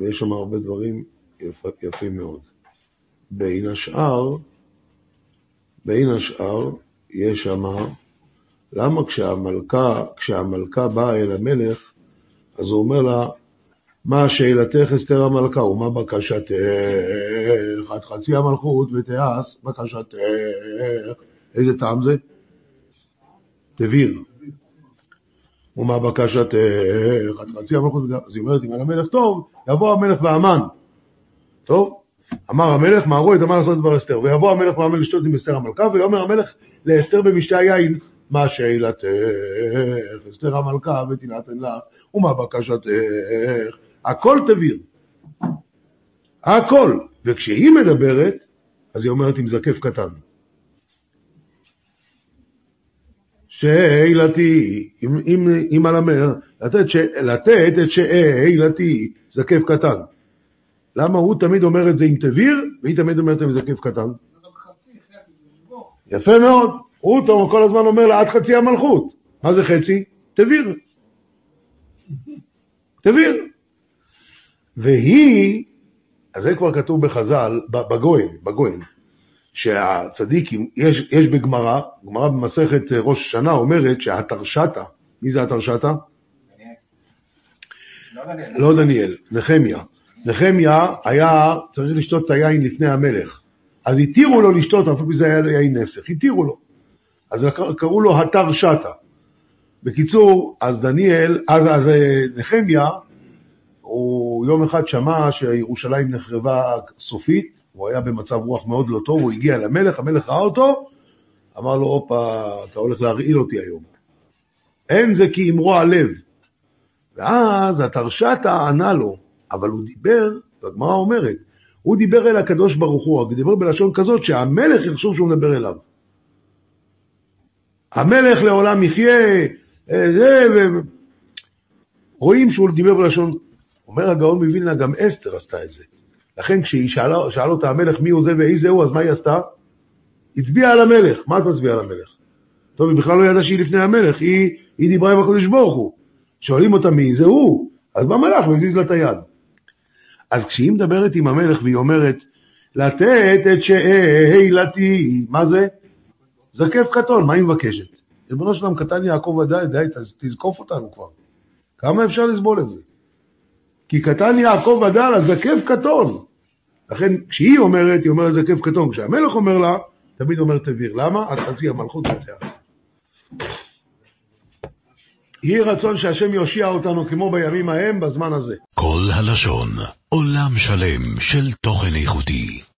ויש שם הרבה דברים יפ, יפים מאוד. בין השאר, בין השאר, יש שם, למה כשהמלכה, כשהמלכה באה אל המלך, אז הוא אומר לה, מה שאלתך אסתר המלכה ומה בקשתך? עד חצי המלכות ותעש בקשתך. איזה טעם זה? תביר. ומה בקשתך? עד חצי המלכות ותעש. אז היא אומרת, אם על המלך טוב, יבוא המלך והמן. טוב? אמר המלך, מהרו את אמר לעשות דבר אסתר. ויבוא המלך והמן לשתות עם אסתר המלכה, ויאמר המלך לאסתר במשתה היין, מה שאלתך? אסתר המלכה ותינתן לך, ומה בקשתך? הכל תביר. הכל. וכשהיא מדברת, אז היא אומרת עם זקף קטן. שאלתי, אם, אם, אם על המר, לתת, ש, לתת את שאלתי, זקף קטן. למה הוא תמיד אומר את זה עם תביר, והיא תמיד אומרת עם זקף קטן? יפה מאוד. הוא כל הזמן אומר לה עד חצי המלכות. מה זה חצי? תביר. תביר. והיא, אז זה כבר כתוב בחז"ל, בגויים, בגויים, שהצדיקים, יש, יש בגמרא, גמרא במסכת ראש השנה אומרת שהתרשתא, מי זה התרשתא? לא דניאל, נחמיה. נחמיה היה צריך לשתות את היין לפני המלך. אז התירו לו לשתות, אפילו זה היה יין נסך, התירו לו. אז קראו לו התר שתא. בקיצור, אז דניאל, אז, אז נחמיה, הוא יום אחד שמע שירושלים נחרבה סופית, הוא היה במצב רוח מאוד לא טוב, הוא הגיע למלך, המלך ראה אותו, אמר לו, הופה, אתה הולך להרעיל אותי היום. אין זה כי אמרו הלב. ואז התרשתא ענה לו, אבל הוא דיבר, והגמרא אומרת, הוא דיבר אל הקדוש ברוך הוא, הוא דיבר בלשון כזאת שהמלך יחשוב שהוא מדבר אליו. המלך לעולם יחיה, אה, זה, ו... רואים שהוא דיבר בלשון, אומר הגאון מווילנה, גם אסתר עשתה את זה. לכן כשהיא שאלה, שאלה אותה המלך מי הוא זה ואיזה הוא, אז מה היא עשתה? הצביעה על המלך. מה את מצביעה על המלך? טוב, היא בכלל לא ידעה שהיא לפני המלך, היא, היא דיברה עם הקדוש ברוך הוא. שואלים אותה מי זה הוא, אז בא מלאך והזיז לה את היד. אז כשהיא מדברת עם המלך והיא אומרת, לתת את שאלתי, מה זה? זקף קטון, מה היא מבקשת? ריבונו שלם, קטן יעקב ודאי, די, תזקוף אותנו כבר. כמה אפשר לסבול את זה? כי קטן יעקב ודל, הזקף קטון. לכן, כשהיא אומרת, היא אומרת זקף קטון. כשהמלך אומר לה, תמיד אומר תביר. למה? עד חצי המלכות נצח. יהי רצון שהשם יושיע אותנו כמו בימים ההם, בזמן הזה. כל הלשון, עולם שלם של תוכן איכותי.